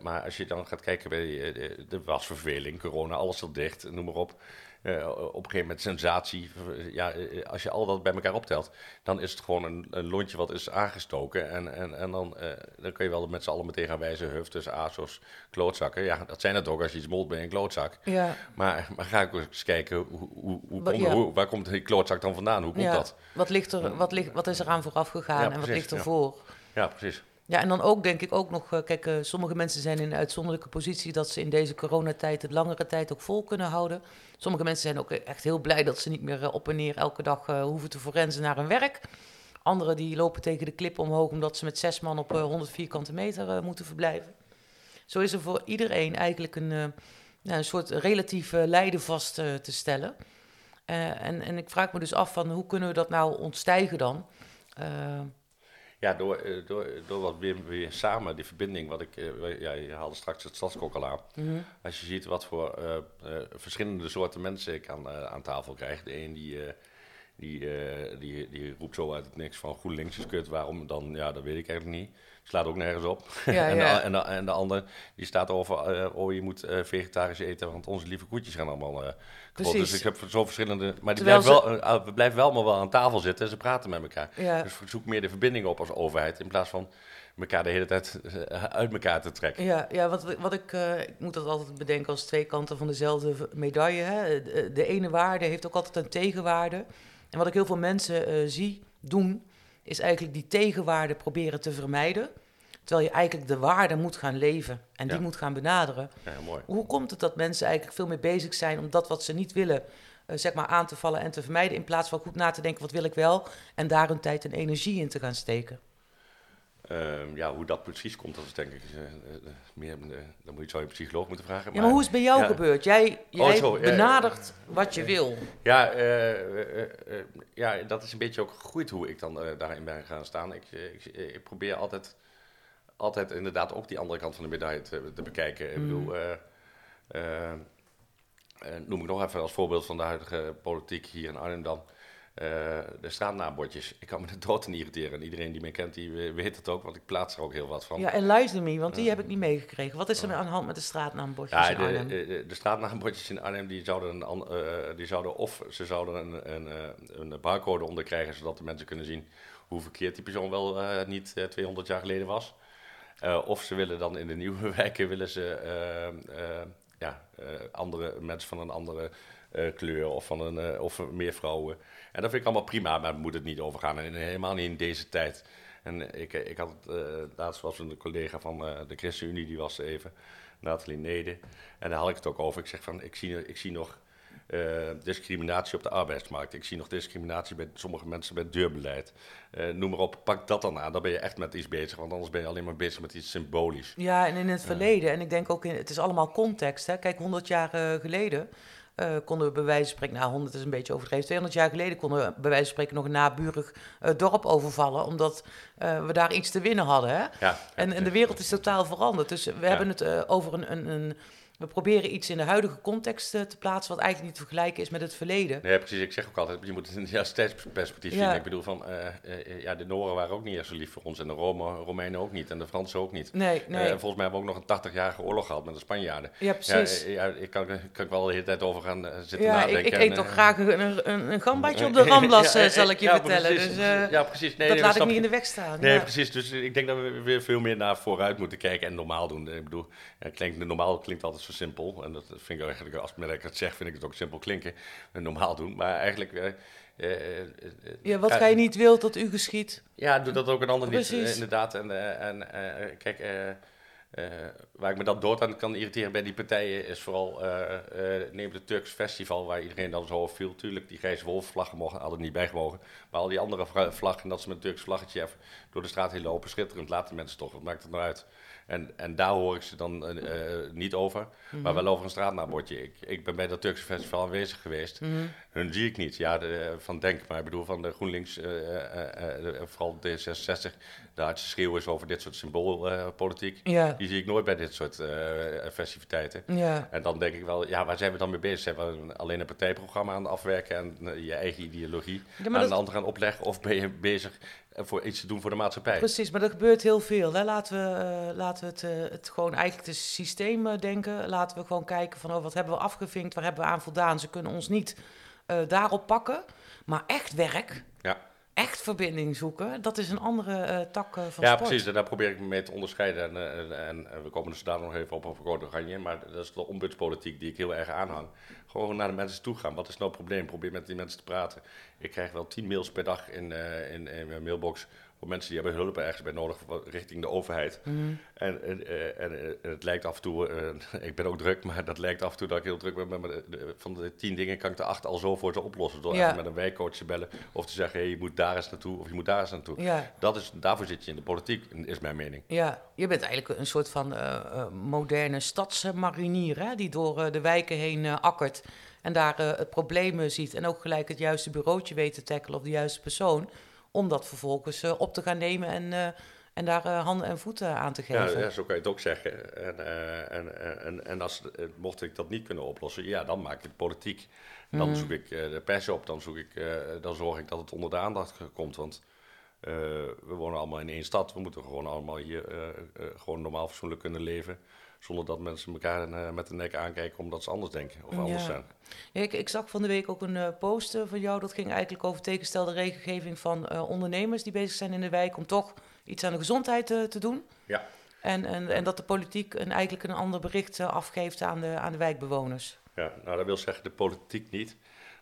Maar als je dan gaat kijken bij de, de wasverveling, corona, alles zat dicht, noem maar op... Uh, op een gegeven moment sensatie. Ja, eh, als je al dat bij elkaar optelt, dan is het gewoon een, een lontje wat is aangestoken. En, en, en dan, dan kun je wel met z'n allen meteen gaan wijzen, huf, tussen ASOS, klootzakken. Ja, dat zijn het ook als je iets molt bij een klootzak. Ja. Maar, maar ga ik eens kijken, hoe, hoe, hoe, komt, ja. hoe, waar komt die klootzak dan vandaan? Hoe komt ja. dat? Wat, ligt er, wat, ligt, wat is er aan vooraf gegaan en wat ligt er voor? Ja, precies. Ja, en dan ook denk ik ook nog, kijk, uh, sommige mensen zijn in een uitzonderlijke positie dat ze in deze coronatijd het langere tijd ook vol kunnen houden. Sommige mensen zijn ook echt heel blij dat ze niet meer uh, op en neer elke dag hoeven te forensen naar hun werk. Anderen die lopen tegen de klip omhoog omdat ze met zes man op 100 vierkante meter moeten verblijven. Zo is er voor iedereen eigenlijk een, een soort relatief lijden vast te stellen. en, en ik vraag me dus af van hoe kunnen we dat nou ontstijgen dan? Ja, door, door, door wat weer, weer samen, die verbinding, wat ik, uh, ja, je haalde straks het stadskok al aan. Mm -hmm. Als je ziet wat voor uh, uh, verschillende soorten mensen ik aan, aan tafel krijg. De een die, die, die, die roept zo uit het niks van GroenLinks is kut, waarom dan, ja, dat weet ik eigenlijk niet. Slaat ook nergens op. Ja, en, *laughs* ja. De, en, de, en de ander die staat over, oh je moet vegetarisch eten, want onze lieve koetjes gaan allemaal Precies. Dus ik heb zo verschillende. Maar die blijven wel, uh, we blijven wel maar wel aan tafel zitten en ze praten met elkaar. Ja. Dus zoek meer de verbinding op als overheid in plaats van elkaar de hele tijd uit elkaar te trekken. Ja, ja wat, wat ik, uh, ik moet dat altijd bedenken als twee kanten van dezelfde medaille. Hè. De, de, ene waarde heeft ook altijd een tegenwaarde. En wat ik heel veel mensen uh, zie doen, is eigenlijk die tegenwaarde proberen te vermijden. Terwijl je eigenlijk de waarde moet gaan leven en die moet gaan benaderen. Ja, mooi. Hoe komt het dat mensen eigenlijk veel meer bezig zijn om dat wat ze niet willen, eh, zeg maar aan te vallen en te vermijden, in plaats van goed na te denken wat wil ik wel en daar hun tijd en energie in te gaan steken? Ehm, ja, hoe dat precies komt, dat is denk ik uh, meer, dan moet je, zou je psycholoog moeten vragen. Ja, maar, hoe is het bij jou gebeurd? Jij, jij oh, benadert wat je wil. Ja, ja, dat is een beetje ook gegroeid hoe ik dan daarin ben gaan staan. Ik, ik, ik, probeer altijd, altijd inderdaad ook die andere kant van de medaille te, te bekijken. Ik bedoel, mm. noem ik nog even als voorbeeld van de huidige politiek hier in Arnhem dan de straatnaambordjes. Ik kan me de dood irriteren. iedereen die mij kent, die weet het ook, want ik plaats er ook heel wat van. Ja, en luister me, want die heb ik niet meegekregen. Wat is er aan de hand met de straatnaambordjes ja, in Arnhem? De, de, de, straatnaambordjes in Arnhem, die zouden, een, die zouden of ze zouden een, een, eh, een barcode onder krijgen, zodat de mensen kunnen zien hoe verkeerd die persoon wel uh, niet 200 jaar geleden was. of ze willen dan in de nieuwe *laughs* wijken, willen ze ja, andere mensen van een andere kleur of, van een, of meer vrouwen. En dat vind ik allemaal prima, maar moet het niet overgaan. En helemaal niet in deze tijd. En ik, ik had het, uh, laatst was een collega van uh, de ChristenUnie, die was even, Nathalie Nede. En daar had ik het ook over. Ik zeg van, ik zie, ik zie nog uh, discriminatie op de arbeidsmarkt. Ik zie nog discriminatie bij sommige mensen bij deurbeleid. Uh, noem maar op, pak dat dan aan. Dan ben je echt met iets bezig, want anders ben je alleen maar bezig met iets symbolisch. Ja, en in het verleden, en ik denk ook in, het is allemaal context. Hè? Kijk, 100 jaar geleden uh, konden we bij wijze van spreken, nou 100 is een beetje overdreven, 200 jaar geleden konden we bij wijze van spreken nog een naburig uh, dorp overvallen, omdat uh, we daar iets te winnen hadden. Hè? Ja, en, en de wereld is totaal veranderd. Dus we ja. hebben het over een, een, een we proberen iets in de huidige context eh, te plaatsen, wat eigenlijk niet te vergelijken is met het verleden. Nee, precies. Ik zeg ook altijd, je moet het in ja, tijdsperspectief zien. Ik bedoel, van, uh, uh, ja, de Noren waren ook niet echt zo lief voor ons. En de Rome, Romeinen ook niet. En de Fransen ook niet. Nee, nee. en volgens mij hebben we ook nog een 80-jarige oorlog gehad met de Spanjaarden. Ja, precies. Ja, ik kan, kan ik wel de hele tijd over gaan zitten nadenken. Ik, ik eet toch graag een, een, een gambadje op de *laughs* Ramblas, zal ik je vertellen. Precies, dus, ja, precies. Nee, dat laat ik niet in de weg staan. Nee, precies. Dus ik denk dat we weer veel meer naar vooruit moeten kijken en normaal doen. Ik bedoel, klinkt, normaal klinkt altijd zo simpel. En dat vind ik eigenlijk, als ik het zeg, vind ik het ook simpel klinken. Normaal doen. Maar eigenlijk. Uh, uh, uh, ja, wat gij niet wilt dat u geschiet. Ja, doe dat ook een ander niet, inderdaad. En, en kijk, waar ik me dan dood aan kan irriteren bij die partijen is vooral, neem het Turks festival waar iedereen dan zo viel. Tuurlijk, die grijze wolfvlaggen mogen hadden niet bijgemogen. Maar al die andere vlaggen, dat ze met een Turks vlaggetje even door de straat heen lopen, schitterend, laten mensen toch, wat maakt het nou uit? En, en daar hoor ik ze dan uh, niet over, maar mhm. wel over een straatnaambordje. Ik, ik ben bij dat Turkse festival aanwezig geweest. Mm Hun zie ik niet. Ja, de, van Denk, maar ik bedoel van de GroenLinks, uh, vooral D66, daar ze schreeuwen is over dit soort symboolpolitiek. Die zie ik nooit bij dit soort festiviteiten. En dan denk ik wel, ja, waar zijn we dan mee bezig? Zijn we alleen een partijprogramma aan het afwerken en je eigen ideologie aan dat... de ander gaan opleggen? Of ben je bezig voor iets te doen voor de maatschappij. Precies, maar er gebeurt heel veel. Hè. Laten we, uh, laten we het, uh, het gewoon eigenlijk het systeem denken. Laten we gewoon kijken van oh, wat hebben we afgevinkt, waar hebben we aan voldaan. Ze kunnen ons niet daarop pakken. Maar echt werk. Echt verbinding zoeken, dat is een andere tak van ja, sport. Ja, precies. En daar probeer ik me mee te onderscheiden. En, en, en we komen dus daar nog even op over Code Oranje. Maar dat is de ombudspolitiek die ik heel erg aanhang. Gewoon naar de mensen toe gaan. Wat is nou het probleem? Probeer met die mensen te praten. Ik krijg wel tien mails per dag in, uh, in, in mijn mailbox voor mensen die hebben hulp ergens bij nodig richting de overheid. Mhm. En, en, en, en, het lijkt af en toe, uh, *laughs* ik ben ook druk, maar dat lijkt af en toe dat ik heel druk ben. Maar van de tien dingen kan ik de acht al zo voor ze oplossen. Door ja. met een wijkcoach te bellen of te zeggen, hey, je moet daar eens naartoe of je moet daar eens naartoe. Ja. Dat is, daarvoor zit je in de politiek, is mijn mening. Ja, je bent eigenlijk een soort van uh, moderne stadsmarinier, hè, die door de wijken heen akkert. En daar het probleem ziet en ook gelijk het juiste bureautje weet te tackelen of de juiste persoon om dat vervolgens uh, op te gaan nemen en, uh, en daar uh, handen en voeten aan te geven. Ja, ja, zo kan je het ook zeggen. En, en, en, en als, mocht ik dat niet kunnen oplossen, ja, dan maak ik het politiek. Dan mhm. zoek ik de pers op, dan, zoek ik, dan zorg ik dat het onder de aandacht komt. Want we wonen allemaal in één stad, we moeten gewoon allemaal hier gewoon normaal fatsoenlijk kunnen leven. Zonder dat mensen elkaar uh, met de nek aankijken omdat ze anders denken of anders zijn. Ja, ik, ik, zag van de week ook een uh, post van jou. Dat ging eigenlijk over tegenstelde regelgeving van uh, ondernemers die bezig zijn in de wijk om toch iets aan de gezondheid te doen. Ja. En, en, en dat de politiek een, eigenlijk een ander bericht afgeeft aan de, aan de wijkbewoners. Ja, nou dat wil zeggen de politiek niet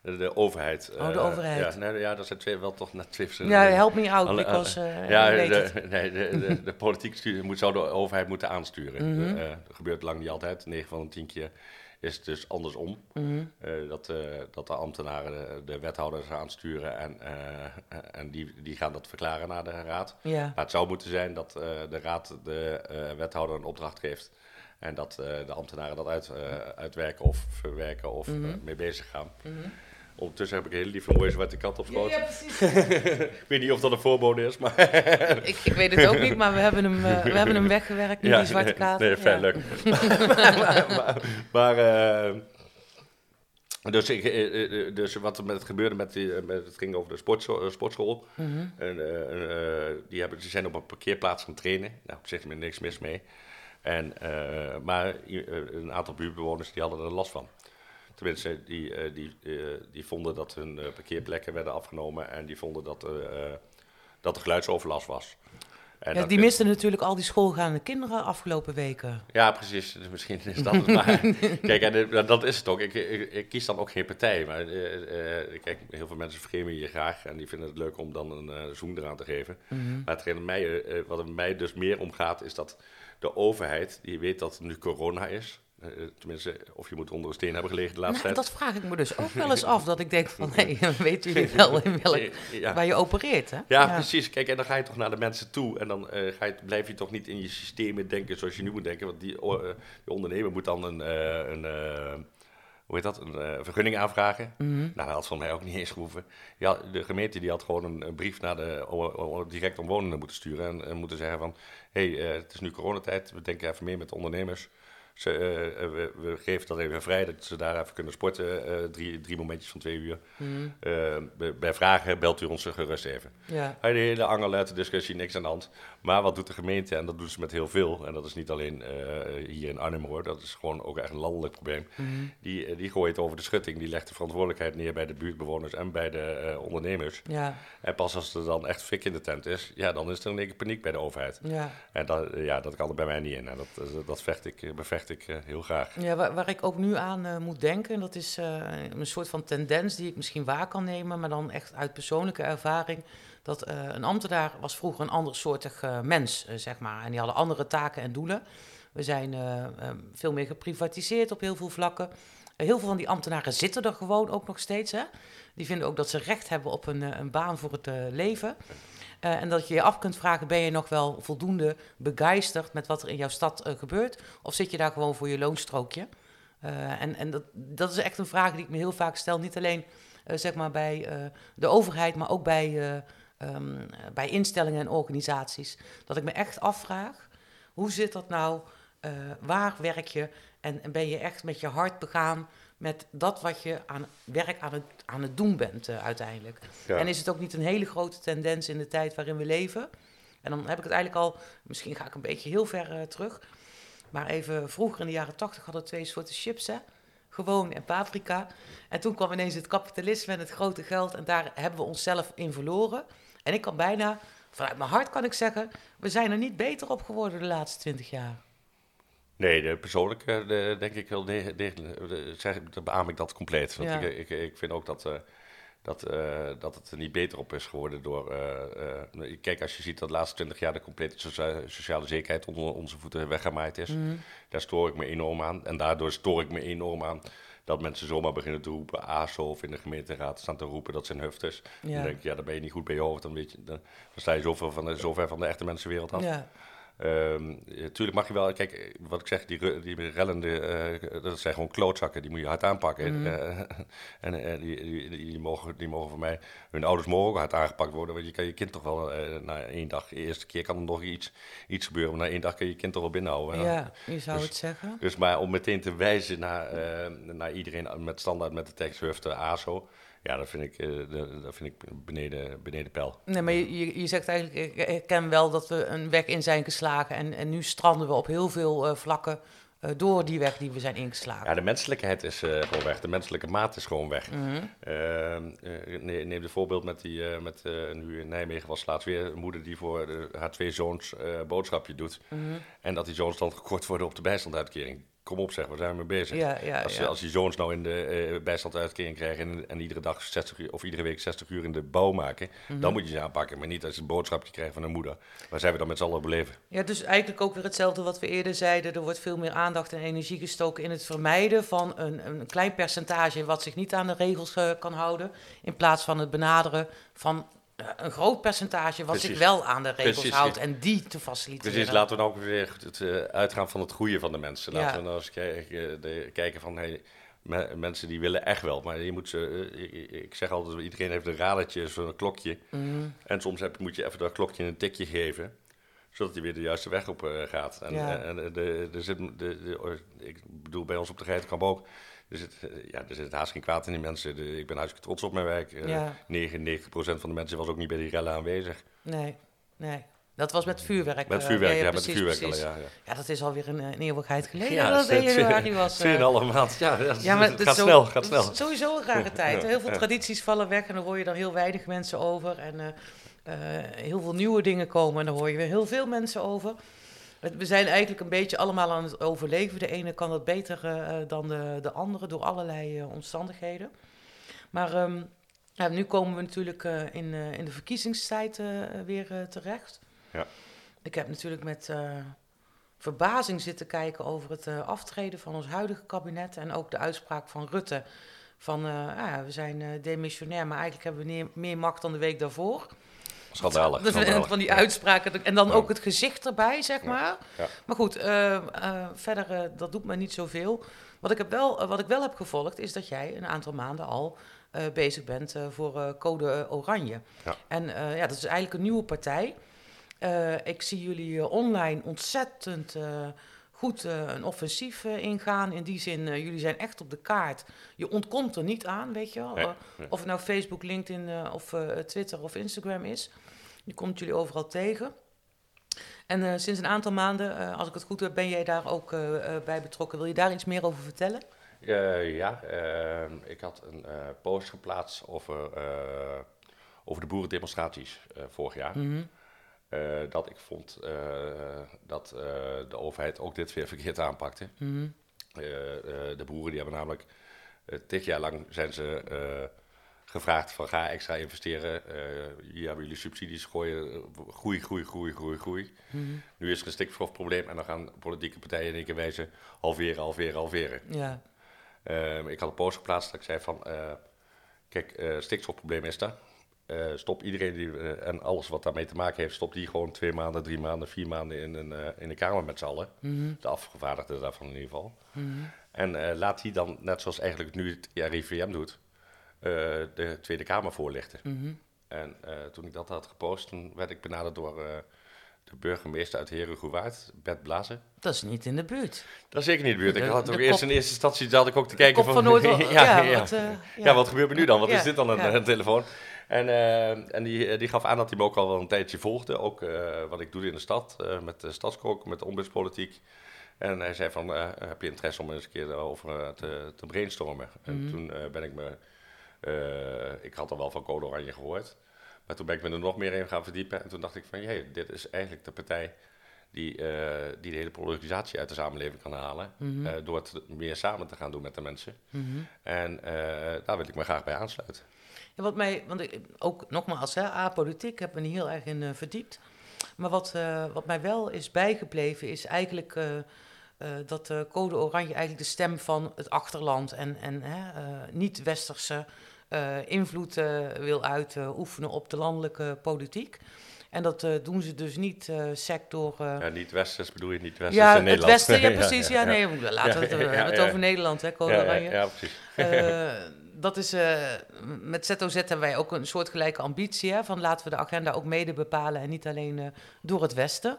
de overheid. Oh, de overheid. ja, nee, ja, dat zijn twee, wel toch net twee verschillende... Ja, help me out, because uh, Ja, de, *laughs* nee, de, de, de politiek stuur, moet, zou de overheid moeten aansturen. Mm -hmm. uh, dat gebeurt lang niet altijd. 9 van de 10 keer is het dus andersom. Mhm. Eh, dat, eh, dat de ambtenaren de, de wethouders aansturen en, eh, en die, die gaan dat verklaren naar de raad. Ja. Maar het zou moeten zijn dat eh, de raad de eh, wethouder een opdracht geeft. En dat eh, de ambtenaren dat uit, eh, uitwerken of verwerken of Mhm. eh, mee bezig gaan. Ondertussen heb ik een hele lieve mooie zwarte kat op schoot. precies. *laughs* Ik weet niet of dat een voorbode is, maar... ik, ik weet het ook niet, maar we hebben hem, eh, we hebben hem weggewerkt, die zwarte nee, kaart. Nee, fijn, Ja. leuk. maar, *laughs* maar, maar, eh, dus, ik, eh, dus wat er met, gebeurde met die, met, het ging over de sportscho- sportschool. Mhm. En, die, hebben, die zijn op een parkeerplaats gaan trainen. Nou, op zich is er niks mis mee. En, eh, maar een aantal buurtbewoners die hadden er last van. Tenminste, die, eh, die, eh, die vonden dat hun eh, parkeerplekken werden afgenomen en die vonden dat, dat er geluidsoverlast was. En Ja, die misten natuurlijk al die schoolgaande kinderen afgelopen weken. ja, precies. Dus misschien is dat het maar. *laughs* Kijk, en, dat is het ook. Ik, ik, ik kies dan ook geen partij. Maar kijk, heel veel mensen vergeven je graag. En die vinden het leuk om dan een zoen eraan te geven. Maar hetgeen mij, wat er mij dus meer om gaat, is dat de overheid, die weet dat het nu corona is. Eh, tenminste, of je moet onder een steen hebben gelegen de laatste Nou, tijd. dat vraag ik me dus ook *laughs* wel eens af. Dat ik denk van, hé, *laughs* weten jullie wel in welk, Ja. waar je opereert, hè? Ja, precies. Kijk, en dan ga je toch naar de mensen toe. En dan eh, ga je, blijf je toch niet in je systemen denken zoals je nu moet denken. Want die, eh, ondernemer moet dan een, eh, een eh, hoe heet dat, een eh, vergunning aanvragen. Nou, dat had van mij ook niet eens gehoeven. Ja, de gemeente die had gewoon een, een brief naar de o- o- direct omwonenden moeten sturen. En, en moeten zeggen van, hé, hey, eh, het is nu coronatijd. We denken even meer met de ondernemers. Ze, eh, eh, we, we geven dat even vrij, dat ze daar even kunnen sporten. eh, drie, drie momentjes van twee uur. Eh, bij- bij vragen belt u ons gerust even. Ja. Hij de hele angel uit de discussie, niks aan de hand. Maar wat doet de gemeente? En dat doen ze met heel veel. En dat is niet alleen eh, hier in Arnhem hoor, dat is gewoon ook echt een landelijk probleem. Die, eh, die gooit over de schutting, die legt de verantwoordelijkheid neer bij de buurtbewoners en bij de eh, ondernemers. Ja, En pas als er dan echt fik in de tent is, ja, dan is er één keer paniek bij de overheid. ja. En dat, ja, dat kan er bij mij niet in. En dat, dat, vecht ik, bevecht ik heel graag. Ja, waar, waar ik ook nu aan moet denken, dat is een soort van tendens die ik misschien waar kan nemen, maar dan echt uit persoonlijke ervaring. Dat eh, een ambtenaar was vroeger een andersoortig eh, mens, eh, zeg maar. En die hadden andere taken en doelen. We zijn veel meer geprivatiseerd op heel veel vlakken. Heel veel van die ambtenaren zitten er gewoon ook nog steeds. Hè? Die vinden ook dat ze recht hebben op een, een baan voor het leven. En dat je je af kunt vragen, ben je nog wel voldoende begeisterd met wat er in jouw stad gebeurt? Of zit je daar gewoon voor je loonstrookje? En en dat, dat is echt een vraag die ik me heel vaak stel. Niet alleen zeg maar bij de overheid, maar ook bij, eh, ehm, bij instellingen en organisaties. Dat ik me echt afvraag, hoe zit dat nou? Eh, waar werk je? En, en ben je echt met je hart begaan met dat wat je aan werk aan het, aan het doen bent eh, uiteindelijk? Ja. En is het ook niet een hele grote tendens in de tijd waarin we leven? En dan heb ik het eigenlijk al, misschien ga ik een beetje heel ver eh, terug. Maar even vroeger in de jaren tachtig hadden we twee soorten chips, hè? Gewoon en paprika. En toen kwam ineens het kapitalisme en het grote geld. En daar hebben we onszelf in verloren. En ik kan bijna, vanuit mijn hart kan ik zeggen... we zijn er niet beter op geworden de laatste twintig jaar. Nee, de, persoonlijk de- denk ik wel de, de, dan beaam ik dat compleet. Want Ja. ik, ik, ik vind ook dat, eh, dat, eh, dat het er niet beter op is geworden door... eh, kijk, als je ziet dat de laatste twintig jaar de complete socia- sociale zekerheid onder onze voeten weggemaaid is. Daar stoor ik me enorm aan. En daardoor stoor ik me enorm aan dat mensen zomaar beginnen te roepen... ASO of in de gemeenteraad staan te roepen dat zijn hufters. Ja. Dan denk ja, dan ben je niet goed bij je hoofd. Dan, weet je, dan, dan sta je zoveel van de, zo ver van de echte mensenwereld af. Ja, Ehm, tuurlijk mag je wel, kijk, wat ik zeg, die, die rellende, eh, dat zijn gewoon klootzakken, die moet je hard aanpakken. Eh, *laughs* en eh, die, die, mogen, die mogen voor mij, hun ouders mogen ook hard aangepakt worden, want je kan je kind toch wel na één dag, de eerste keer kan er nog iets, iets gebeuren, maar na één dag kun je je kind toch wel binnenhouden. ja je zou Dus- het zeggen. Dus maar om meteen te wijzen naar, naar iedereen met standaard met de tekst Hufte, ASO, ja, dat vind ik, eh, dat, vind ik beneden, beneden pijl. Nee, maar je, je, zegt eigenlijk, ik herken wel dat we een weg in zijn geslagen. En, en nu stranden we op heel veel eh, vlakken eh, door die weg die we zijn ingeslagen. Ja, de menselijkheid is eh, gewoon weg. De menselijke maat is gewoon weg. Mhm. Ehm, eh, ne- neem het voorbeeld met, die, met nu in Nijmegen was laatst weer een moeder die voor de- haar twee zoons boodschapje doet. Mhm. En dat die zoons dan *laughs* gekort worden op de bijstandsuitkering. Kom op zeg, waar zijn we mee bezig? Ja, ja, als, ja. als die zoons nou in de uh, bijstandsuitkering krijgen en, en, iedere dag 60 uur, of iedere week 60 uur in de bouw maken, Mhm. dan moet je ze aanpakken. Maar niet als je een boodschapje krijgt van een moeder. Waar zijn we dan met z'n allen beleven? Ja, dus eigenlijk ook weer hetzelfde wat we eerder zeiden. Er wordt veel meer aandacht en energie gestoken in het vermijden van een, een klein percentage wat zich niet aan de regels uh, kan houden. In plaats van het benaderen van een groot percentage wat zich wel aan de regels Precies. houdt en die te faciliteren. Precies, laten we nou ook weer het, uh, uitgaan van het goede van de mensen. Laten Ja. we nou eens kijken, kijken van hey, me- mensen die willen echt wel. Maar je moet ze, eh, ik- zeg altijd, iedereen heeft een radertje, zo'n klokje. Mhm. En soms heb, moet je even dat klokje een tikje geven, zodat hij weer de juiste weg op eh, gaat. En, Ja. en de, de, er zit, de, de, ik bedoel, bij ons op de Geitenkamp ook, er zit, eh, ja, er zit haast geen kwaad in die mensen. De- ik ben hartstikke trots op mijn werk. Eh, Ja. 99% van de mensen was ook niet bij die rellen aanwezig. Nee, nee. Dat was met vuurwerk. Met eh, vuurwerk, ja, met precies, vuurwerk. precies. Ja, ja. Ja, dat is alweer een, een eeuwigheid geleden Ja, dat twee- het was. eh. Tweeënhalve maand. Ja, ja, Ja, maar het is gaat zo- snel, gaat het snel. is Sowieso een rare tijd. Heel veel tradities vallen weg en dan hoor je dan heel weinig mensen over. En eh, eh, heel veel nieuwe dingen komen en daar hoor je weer heel veel mensen over. We zijn eigenlijk een beetje allemaal aan het overleven. De ene kan dat beter eh, dan de, de andere door allerlei eh, omstandigheden. Maar ehm, ja, nu komen we natuurlijk eh, in, eh, in de verkiezingstijd eh, weer eh, terecht. Ja. Ik heb natuurlijk met eh, verbazing zitten kijken over het eh, aftreden van ons huidige kabinet en ook de uitspraak van Rutte van eh, ah, ja, we zijn eh, demissionair, maar eigenlijk hebben we neer- meer macht dan de week daarvoor. Schandalig. Dat- schandalig. van die uitspraken en dan ook het gezicht erbij, zeg maar. Maar goed, eh, eh, verder, eh, dat doet me niet zoveel. Wat ik, heb wel, wat ik wel heb gevolgd, is dat jij een aantal maanden al bezig bent voor Code Oranje. Ja. En ja, dat is eigenlijk een nieuwe partij. Ik zie jullie online ontzettend goed een offensief ingaan. In die zin, jullie zijn echt op de kaart. Je ontkomt er niet aan, weet je wel. Nee, nee. Of het nou Facebook, LinkedIn of Twitter of Instagram is. Je komt jullie overal tegen. En eh, sinds een aantal maanden, eh, als ik het goed heb, ben jij daar ook eh, bij betrokken. Wil je daar iets meer over vertellen? Ja, ik had een post geplaatst over, over de boerendemonstraties vorig jaar. Mhm. Dat ik vond dat de overheid ook dit weer verkeerd aanpakte. Mhm. De boeren die hebben namelijk tig jaar lang zijn ze gevraagd van ga extra investeren. Eh, hier hebben jullie subsidies, gooien, groei, groei, groei, groei, groei. Mhm. Nu is er een stikstofprobleem en dan gaan politieke partijen in één keer wijzen halveren, halveren, halveren. Ja. Ehm, ik had een post geplaatst dat ik zei van, eh, kijk, eh stikstofprobleem is er. Eh, stop iedereen die, en alles wat daarmee te maken heeft, stop die gewoon twee maanden, drie maanden, vier maanden in een, in de Kamer met z'n allen. Mhm. De afgevaardigden daarvan in ieder geval. Mhm. En laat die dan, net zoals eigenlijk nu het RIVM doet, de Tweede Kamer voorlichten. Mhm. En eh, toen ik dat had gepost, toen werd ik benaderd door eh, de burgemeester uit Herengewaard, Bert Blazen. Dat is niet in de buurt. Dat is zeker niet de buurt. Ik De- had de ook eerst in eerste instantie dat ik ook te kijken van Noord. *laughs* ja, ja, ja, Wat, eh, ja. wat gebeurt er nu dan? Wat is dit dan, ja. een telefoon? En, eh, en die, die gaf aan dat hij me ook al wel een tijdje volgde. Ook eh, wat ik doe in de stad, eh, met de stadskook, met de ombudspolitiek. En hij zei van, eh, heb je interesse om eens een keer daarover eh, te, te brainstormen? En Mhm. toen eh, ben ik me, eh, ik had al wel van Code Oranje gehoord. Maar toen ben ik me er nog meer in gaan verdiepen. En toen dacht ik van, jee, dit is eigenlijk de partij die, eh, die de hele polarisatie uit de samenleving kan halen. Mhm. eh, door het meer samen te gaan doen met de mensen. Mhm. En daar wil ik me graag bij aansluiten. Ja, wat mij, want ik, ook nogmaals, hè, apolitiek, heb me niet heel erg in verdiept. Maar wat, wat mij wel is bijgebleven, is eigenlijk eh, eh, dat Code Oranje eigenlijk de stem van het achterland en, en niet-westerse invloed eh, wil uitoefenen op de landelijke politiek. En dat eh, doen ze dus niet eh sec door. eh, Ja, niet Westers bedoel je niet Westers ja, in het Nederland. Westen, ja, *laughs* precies. Ja, nee, laten we het, het over Nederland, hè, Code Oranje. ja, precies. Eh, dat is, eh, met ZOZ hebben wij ook een soortgelijke ambitie, hè, van laten we de agenda ook mede bepalen en niet alleen eh, door het Westen.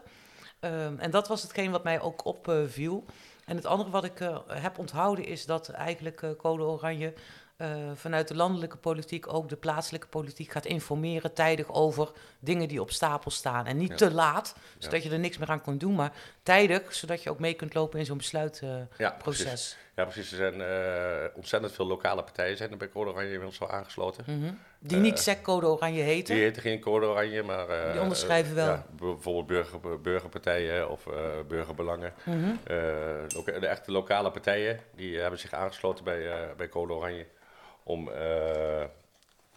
Ehm, en dat was hetgeen wat mij ook opviel. en het andere wat ik eh, heb onthouden is dat eigenlijk eh, Code Oranje eh, vanuit de landelijke politiek ook de plaatselijke politiek gaat informeren tijdig over dingen die op stapel staan. En niet Ja. te laat, zodat Ja. je er niks meer aan kunt doen, maar tijdig, zodat je ook mee kunt lopen in zo'n besluitproces. Ja, precies. Ja, precies. Er zijn eh, ontzettend veel lokale partijen zijn er bij Code Oranje inmiddels al aangesloten. Mhm. Die niet SEC Code Oranje heten. Die heten geen Code Oranje, maar... eh, Die onderschrijven wel. ja, bijvoorbeeld burger, burgerpartijen of eh, burgerbelangen. Eh, ook de echte lokale partijen, die hebben zich aangesloten bij, eh, bij Code Oranje. Om,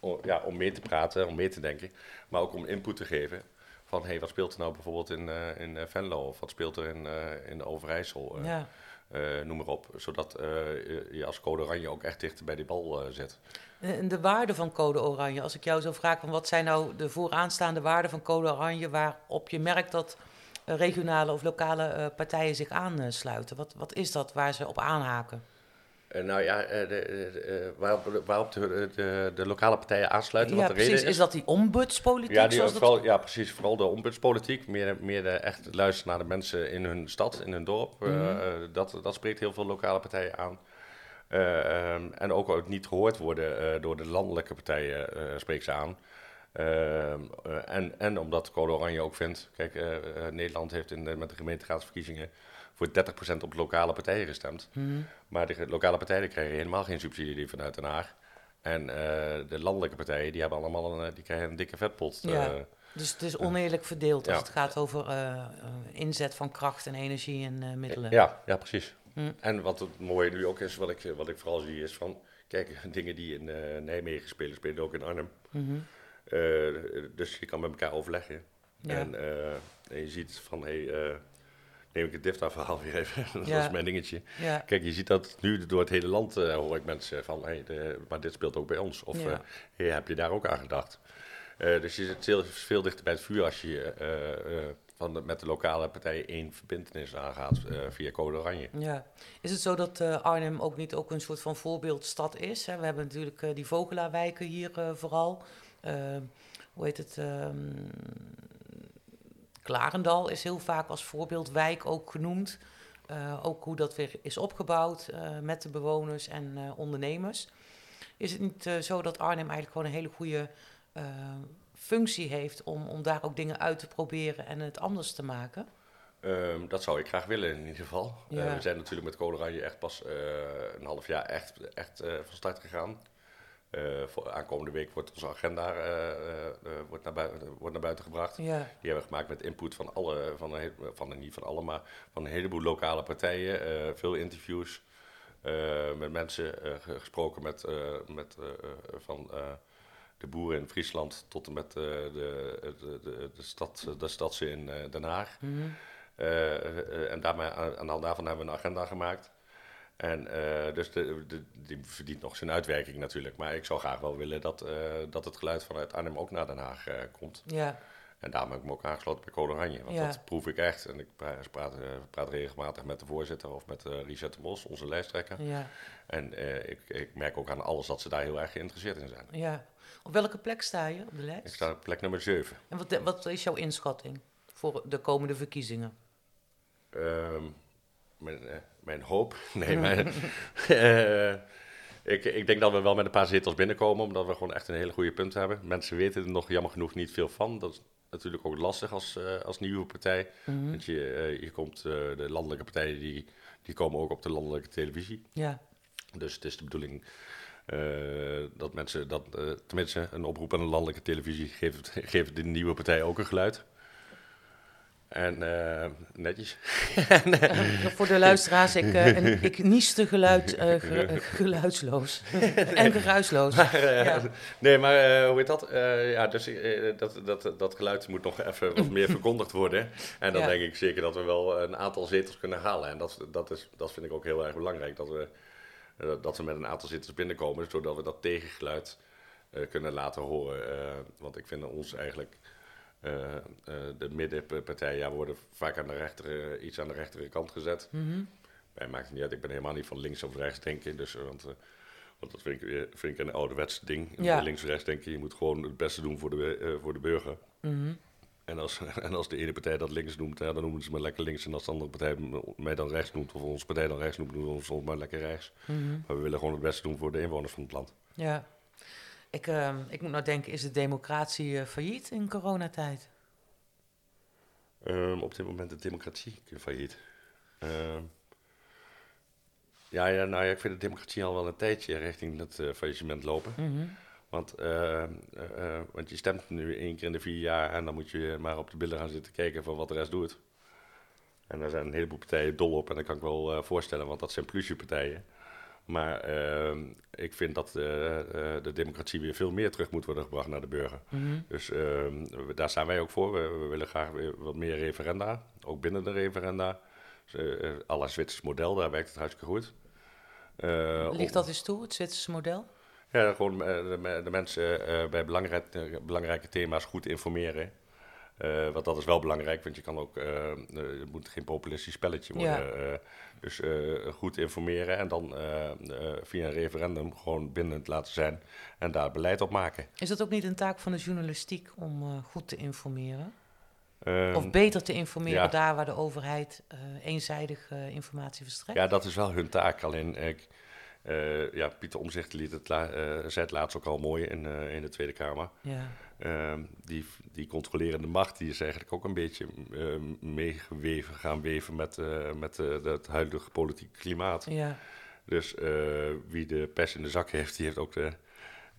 om, ja, om mee te praten, om mee te denken. Maar ook om input te geven. Van, hey, wat speelt er nou bijvoorbeeld in, eh, in eh, Venlo? Of wat speelt er in, eh, in de Overijssel? Ja. noem maar op. Zodat je- als Code Oranje ook echt dichter bij die bal zit. En de waarde van Code Oranje, als ik jou zo vraag, van wat zijn nou de vooraanstaande waarden van Code Oranje waarop je merkt dat regionale of lokale partijen zich aansluiten? Wat, wat is dat waar ze op aanhaken? Eh, nou ja, eh, de, de- eh, waarop, waarop de, de, de lokale partijen aansluiten. ja, wat de reden precies. is. Is dat die ombudspolitiek? Ja, die, zoals dat- vooral, ja, precies. Vooral de ombudspolitiek. Meer, meer echt luisteren naar de mensen in hun stad, in hun dorp. Eh, Mhm. eh, dat, dat spreekt heel veel lokale partijen aan. Eh, ehm, en ook, ook niet gehoord worden eh, door de landelijke partijen, eh spreekt ze aan. Ehm, eh, en, en omdat Code Oranje ook vindt, kijk, eh, eh, Nederland heeft in de, met de gemeenteraadsverkiezingen voor 30% op lokale partijen gestemd. Mhm. Maar de lokale partijen krijgen helemaal geen subsidie vanuit Den Haag. En eh, de landelijke partijen die hebben allemaal een, eh, die krijgen een dikke vetpot. Ja. eh. Dus het is oneerlijk verdeeld als Ja. het gaat over inzet van kracht en energie en middelen. Ja, ja, precies. Hm. En wat het mooie nu ook is, wat ik, wat ik vooral zie, is van... Kijk, *laughs* dingen die in Nijmegen spelen, spelen ook in Arnhem. Mhm. Dus je kan met elkaar overleggen. Ja. En, en je ziet van, hé, hey, neem ik het DIFTA-verhaal weer even. *laughs* dat Ja. is mijn dingetje. ja. Kijk, je ziet dat nu door het hele land eh, hoor ik mensen van, hey, de, maar dit speelt ook bij ons. Of Ja. eh, hey, heb je daar ook aan gedacht? Eh, dus je zit veel, veel dichter bij het vuur als je van de, met de lokale partijen één verbindenis aangaat via Code Oranje. Ja. Is het zo dat Arnhem ook niet ook een soort van voorbeeldstad is? Hè? We hebben natuurlijk die Vogelaarwijken hier vooral. Hoe heet het? ehm, Klarendal is heel vaak als voorbeeldwijk ook genoemd. Eh, ook hoe dat weer is opgebouwd eh, met de bewoners en eh, ondernemers. Is het niet zo dat Arnhem eigenlijk gewoon een hele goede functie heeft om, om daar ook dingen uit te proberen en het anders te maken? Ehm, dat zou ik graag willen in ieder geval. Ja. we zijn natuurlijk met Code Oranje echt pas een half jaar echt, echt van start gegaan. Eh, voor aankomende week wordt onze agenda eh, eh, eh, wordt naar, buiten, wordt naar buiten gebracht. Ja, Die hebben we gemaakt met input van alle, van, een, van niet van alle, maar van een heleboel lokale partijen. eh, veel interviews eh, met mensen eh, ge- gesproken met, eh, met eh, eh, van eh, de boeren in Friesland tot en met eh, de, de, de, de, stad, de stadse in eh, Den Haag. Mhm. Eh, eh, en daarmee, aan, aan de hand daarvan hebben we een agenda gemaakt. En eh, dus de, de, die verdient nog zijn uitwerking natuurlijk. Maar ik zou graag wel willen dat, eh, dat het geluid vanuit Arnhem ook naar Den Haag eh, komt. ja, En daarom heb ik me ook aangesloten bij Code Oranje. Want Ja. dat proef ik echt. En ik pra- praat, praat regelmatig met de voorzitter of met Richard de Mos, onze lijsttrekker. ja, En ik, ik merk ook aan alles dat ze daar heel erg geïnteresseerd in zijn. ja. Op welke plek sta je op de lijst? Ik sta op plek nummer 7. En wat, wat is jouw inschatting voor de komende verkiezingen? Ehm, mijn, eh, mijn hoop. *laughs* Nee, mijn, eh, ik, ik denk dat we wel met een paar zetels binnenkomen, omdat we gewoon echt een hele goede punt hebben. Mensen weten er nog jammer genoeg niet veel van. Dat is natuurlijk ook lastig als, eh, als nieuwe partij. Mhm. Want je, eh, je komt, de landelijke partijen die, die komen ook op de landelijke televisie. Ja, Dus het is de bedoeling dat mensen, dat, tenminste een oproep aan de landelijke televisie, geeft, *laughs* geeft de nieuwe partij ook een geluid. En eh, netjes. voor de luisteraars, ik, eh, en, ik nieste geluid, eh, ge- *laughs* geluidsloos *laughs* en geruisloos. Ja. Nee, maar hoe heet dat? Ja, dus dat, dat, dat geluid moet nog even wat meer *laughs* verkondigd worden. En dan Ja. denk ik zeker dat we wel een aantal zetels kunnen halen. En dat, dat, is, dat vind ik ook heel erg belangrijk. Dat we, dat we met een aantal zetels binnenkomen, zodat we dat tegengeluid kunnen laten horen. Want ik vind ons eigenlijk. Eh, eh, de middenpartijen ja, worden vaak aan de rechtere, iets aan de rechtere kant gezet. Mij maakt het niet uit, ik ben helemaal niet van links of rechts denken. Dus, eh, want, eh, want dat vind ik, vind ik een ouderwets ding. Ja. Links of rechts denken, je moet gewoon het beste doen voor de, eh, voor de burger. Mhm. En als, *laughs* en als de ene partij dat links noemt, ja, dan noemen ze me lekker links. En als de andere partij mij dan rechts noemt, of onze partij dan rechts noemt, noemen ze ons maar lekker rechts. Mhm. Maar we willen gewoon het beste doen voor de inwoners van het land. Ja. Ik, eh, ik moet nou denken, is de democratie eh, failliet in coronatijd? Ehm, op dit moment de democratie failliet. Ehm, Ja, ja, nou ja, ik vind de democratie al wel een tijdje richting het uh, faillissement lopen. Mhm. Want, want je stemt nu één keer in de vier jaar en dan moet je maar op de billen gaan zitten kijken van wat de rest doet. En daar zijn een heleboel partijen dol op en dat kan ik wel voorstellen, want dat zijn plusje-partijen. Maar ehm, ik vind dat de democratie weer veel meer terug moet worden gebracht naar de burger. Mhm. Dus ehm, daar staan wij ook voor. We, we, willen graag weer wat meer referenda, ook binnen de referenda. Dus, alle Zwitsers model, daar werkt het hartstikke goed. Ligt dat eens toe, het Zwitserse model? Ja, gewoon de, de mensen bij belangrijke, belangrijke thema's goed informeren. Uh, want dat is wel belangrijk, want je kan ook, uh, het moet geen populistisch spelletje worden. Ja. Uh, dus goed informeren en dan via een referendum gewoon bindend laten zijn en daar beleid op maken. Is dat ook niet een taak van de journalistiek om goed te informeren? Um, of beter te informeren ja. daar waar de overheid eenzijdig informatie verstrekt? Ja, dat is wel hun taak. Alleen, ik, ja, Pieter Omzicht liet het la zei het laatst ook al mooi in, in de Tweede Kamer. Ja. Um, die, die controlerende macht die is eigenlijk ook een beetje uh, meegeweven, gaan weven met, uh, met uh, het huidige politieke klimaat. Ja. Dus wie de pers in de zak heeft, die heeft ook de,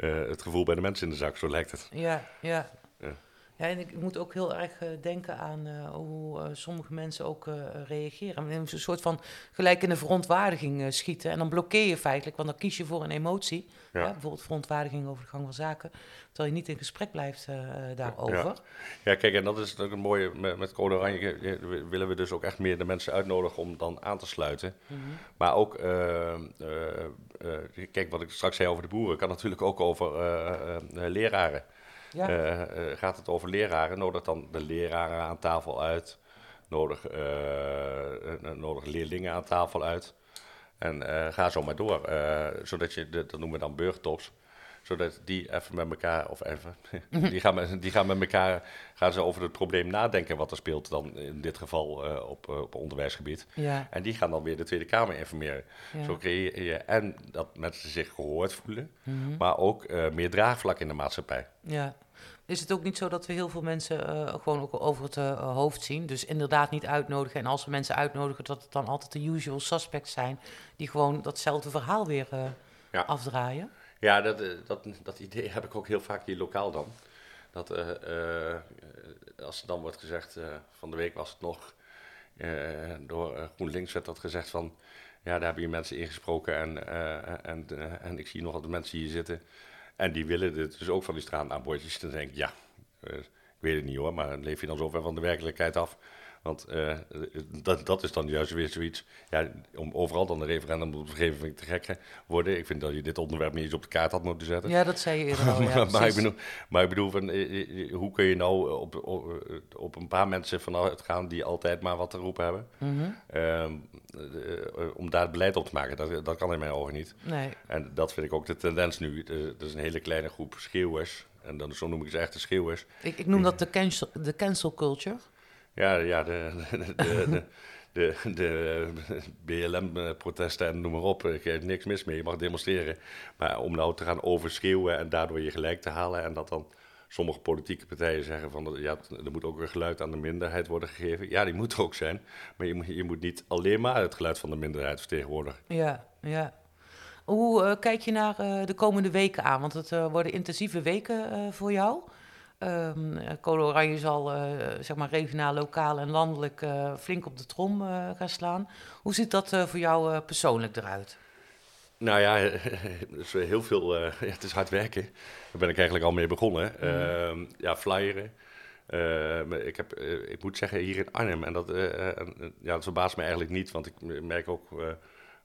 het gevoel bij de mensen in de zak, zo lijkt het. Ja, ja. ja. Ja, en ik moet ook heel erg uh, denken aan uh, hoe uh, sommige mensen ook reageren. Een soort van gelijk in de verontwaardiging schieten. En dan blokkeer je feitelijk, want dan kies je voor een emotie. Ja. Ja, bijvoorbeeld verontwaardiging over de gang van zaken. Terwijl je niet in gesprek blijft daarover. Ja. kijk, en dat is ook een mooie. Met, met Code Oranje willen we dus ook echt meer de mensen uitnodigen om dan aan te sluiten. Mm -hmm. Maar ook, kijk, wat ik straks zei over de boeren, kan natuurlijk ook over leraren. Ja. Uh, uh, gaat het over leraren, nodig dan de leraren aan tafel uit. Nodig, uh, nodig leerlingen aan tafel uit. En ga zo maar door. zodat je, dat noemen we dan burgtops. Zodat die even met elkaar, of even, *laughs* die, gaan met, die gaan met elkaar, gaan ze over het probleem nadenken wat er speelt dan in dit geval op, op onderwijsgebied. Ja. En die gaan dan weer de Tweede Kamer informeren. Ja. Zo creëer je en dat mensen zich gehoord voelen, Mm -hmm. maar ook meer draagvlak in de maatschappij. Ja. Is het ook niet zo dat we heel veel mensen gewoon ook over het hoofd zien? Dus inderdaad niet uitnodigen. En als we mensen uitnodigen, dat het dan altijd de usual suspects zijn. Die gewoon datzelfde verhaal weer ja. afdraaien. Ja, dat, dat, dat idee heb ik ook heel vaak hier lokaal dan. Dat als er dan wordt gezegd, van de week was het nog, door GroenLinks werd dat gezegd van... Ja, daar hebben je mensen ingesproken en, en, en ik zie nogal de mensen hier zitten... En die willen dit dus ook van die straataanbordjes. Dan denk ik, ja, ik weet het niet hoor, maar leef je dan zo ver van de werkelijkheid af? Want uh, dat, dat is dan juist weer zoiets. Ja, om overal dan een referendum op te geven vind ik te gek worden. Ik vind dat je dit onderwerp niet eens op de kaart had moeten zetten. Ja, dat zei je eerder al, ja, maar, *laughs* maar, ik bedoel, maar ik bedoel, van, uh, hoe kun je nou op, op, op, een paar mensen vanuit gaan die altijd maar wat te roepen hebben? Mm -hmm. om daar beleid op te maken, dat, dat kan in mijn ogen niet. Nee. En dat vind ik ook de tendens nu. Er is een hele kleine groep schreeuwers. En dan, zo noem ik ze echt de schreeuwers. Ik, ik noem dat de cancel, de cancel culture. Ja, ja de, de, de, de, BLM-protesten en noem maar op. Ik heb niks mis mee, je mag demonstreren. Maar om nou te gaan overschreeuwen en daardoor je gelijk te halen... en dat dan sommige politieke partijen zeggen van... ja, er moet ook een geluid aan de minderheid worden gegeven. Ja, die moet er ook zijn. Maar je moet, je moet niet alleen maar het geluid van de minderheid vertegenwoordigen. Ja, ja. Hoe uh, kijk je naar uh, de komende weken aan? Want het worden intensieve weken voor jou... Um, Code Oranje zal uh, zeg maar regionaal, lokaal en landelijk uh, flink op de trom uh, gaan slaan. Hoe ziet dat voor jou persoonlijk eruit? Nou ja, *laughs* is heel veel, *laughs* ja, het is hard werken. Daar ben ik eigenlijk al mee begonnen. Mm. ja, flyeren. ik, heb, ik moet zeggen, hier in Arnhem, en dat, ja, dat verbaast me eigenlijk niet, want ik merk ook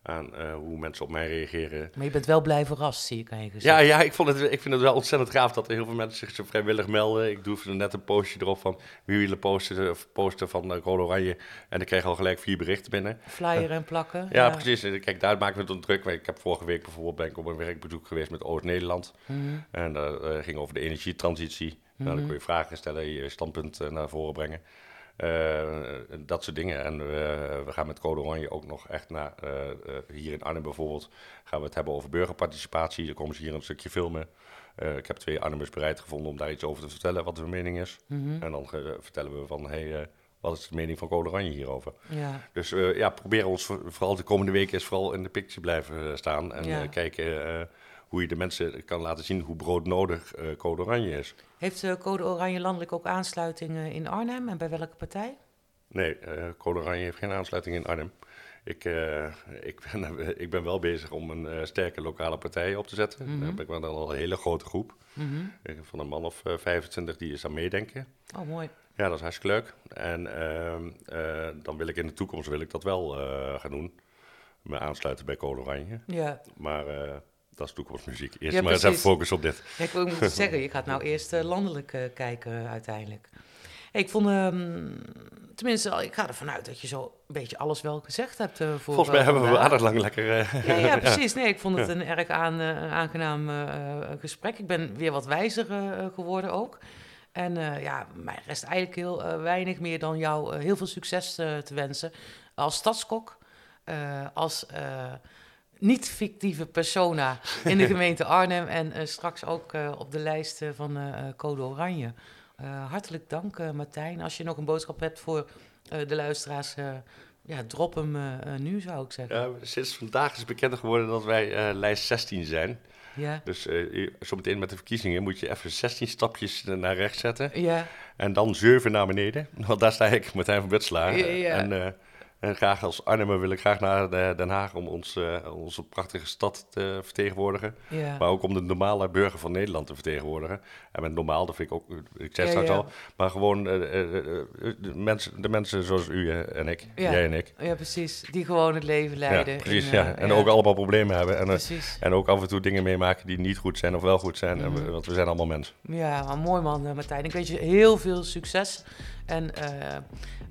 aan uh, hoe mensen op mij reageren. Maar je bent wel blij verrast, zie ik aan je gezicht. Ja, ja ik, vond het, ik vind het wel ontzettend gaaf dat er heel veel mensen zich zo vrijwillig melden. Ik doe net een postje erop van wie willen posten, posten van uh, Code Oranje. En ik kreeg al gelijk vier berichten binnen. Flyer en plakken. Ja, ja, precies. Kijk, daar maken we het om druk. Ik heb vorige week bijvoorbeeld ben ik op een werkbezoek geweest met Oost-Nederland. Mm -hmm. En dat uh, ging over de energietransitie. Mm -hmm. nou, dan kun je vragen stellen, je standpunt naar voren brengen. Uh, dat soort dingen. En we gaan met Code Oranje ook nog echt naar, uh, hier in Arnhem bijvoorbeeld, gaan we het hebben over burgerparticipatie. Dan komen ze hier een stukje filmen. ik heb twee Arnhemmers bereid gevonden om daar iets over te vertellen, wat hun mening is. Mm -hmm. En dan vertellen we van, hey, wat is de mening van Code Oranje hierover? Ja. Dus ja, proberen ons vooral de komende weken eens vooral in de picture blijven staan. En ja. kijken hoe je de mensen kan laten zien hoe broodnodig Code Oranje is. Heeft Code Oranje landelijk ook aansluiting in Arnhem en bij welke partij? Nee, Code Oranje heeft geen aansluiting in Arnhem. Ik, uh, ik, ben, *laughs* ik ben wel bezig om een uh, sterke lokale partij op te zetten. Mm -hmm. Daar heb ik wel al een hele grote groep. Mm -hmm. Van een man of uh, 25 die is aan meedenken. Oh, mooi. Ja, dat is hartstikke leuk. En ehm, dan wil ik in de toekomst wil ik dat wel gaan doen. Me aansluiten bij Code Oranje. Ja. Maar dat is toekomstmuziek. Eerst ja, maar eens even focus op dit. Ja, ik wil moeten zeggen, je gaat nou eerst landelijk kijken uiteindelijk. Ik vond, um, tenminste, ik ga ervan uit dat je zo een beetje alles wel gezegd hebt. Uh, voor, Volgens mij hebben we aardig lang lekker... Ja, ja, *laughs* precies. Nee, ik vond het een erg aan, aangenaam gesprek. Ik ben weer wat wijzer geworden ook. En ja, mij rest eigenlijk heel weinig meer dan jou heel veel succes te wensen. Als stadskok, als niet-fictieve persona in de *laughs* gemeente Arnhem... en straks ook op de lijst van Code Oranje... Uh, hartelijk dank, uh, Martijn. Als je nog een boodschap hebt voor uh, de luisteraars, ja, drop hem nu, zou ik zeggen. Sinds vandaag is bekend geworden dat wij lijst 16 zijn. Ja. Dus zometeen met de verkiezingen moet je even 16 stapjes naar rechts zetten. Ja. En dan 7 naar beneden. *laughs* Want daar sta ik, Martijn van. Ja, ja. En, en graag als Arnhemmer wil ik graag naar Den Haag om ons, uh, onze prachtige stad te vertegenwoordigen. Ja. Maar ook om de normale burger van Nederland te vertegenwoordigen. En met normaal, dat vind ik ook, ik zeg straks ja, al. Maar gewoon uh, uh, de, mensen, de mensen zoals u en ik, jij en ik. Ja, precies. Die gewoon het leven leiden. Ja, precies, in, ja. En ook allemaal problemen hebben. En, en ook af en toe dingen meemaken die niet goed zijn of wel goed zijn. Mm en, want we zijn allemaal mensen. Ja, maar mooi man, Martijn. Ik wens je heel veel succes. En,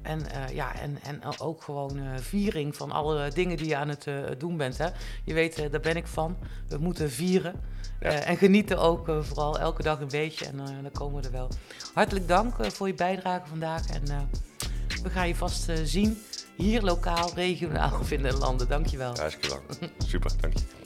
en, ja, en, en ook gewoon uh, viering van alle dingen die je aan het doen bent. Hè? Je weet, daar ben ik van. We moeten vieren. Ja. en genieten ook vooral elke dag een beetje. En dan komen we er wel. Hartelijk dank voor je bijdrage vandaag. En we gaan je vast zien. Hier lokaal, regionaal of in de landen. Dankjewel. Hartstikke dank. Super, dank je.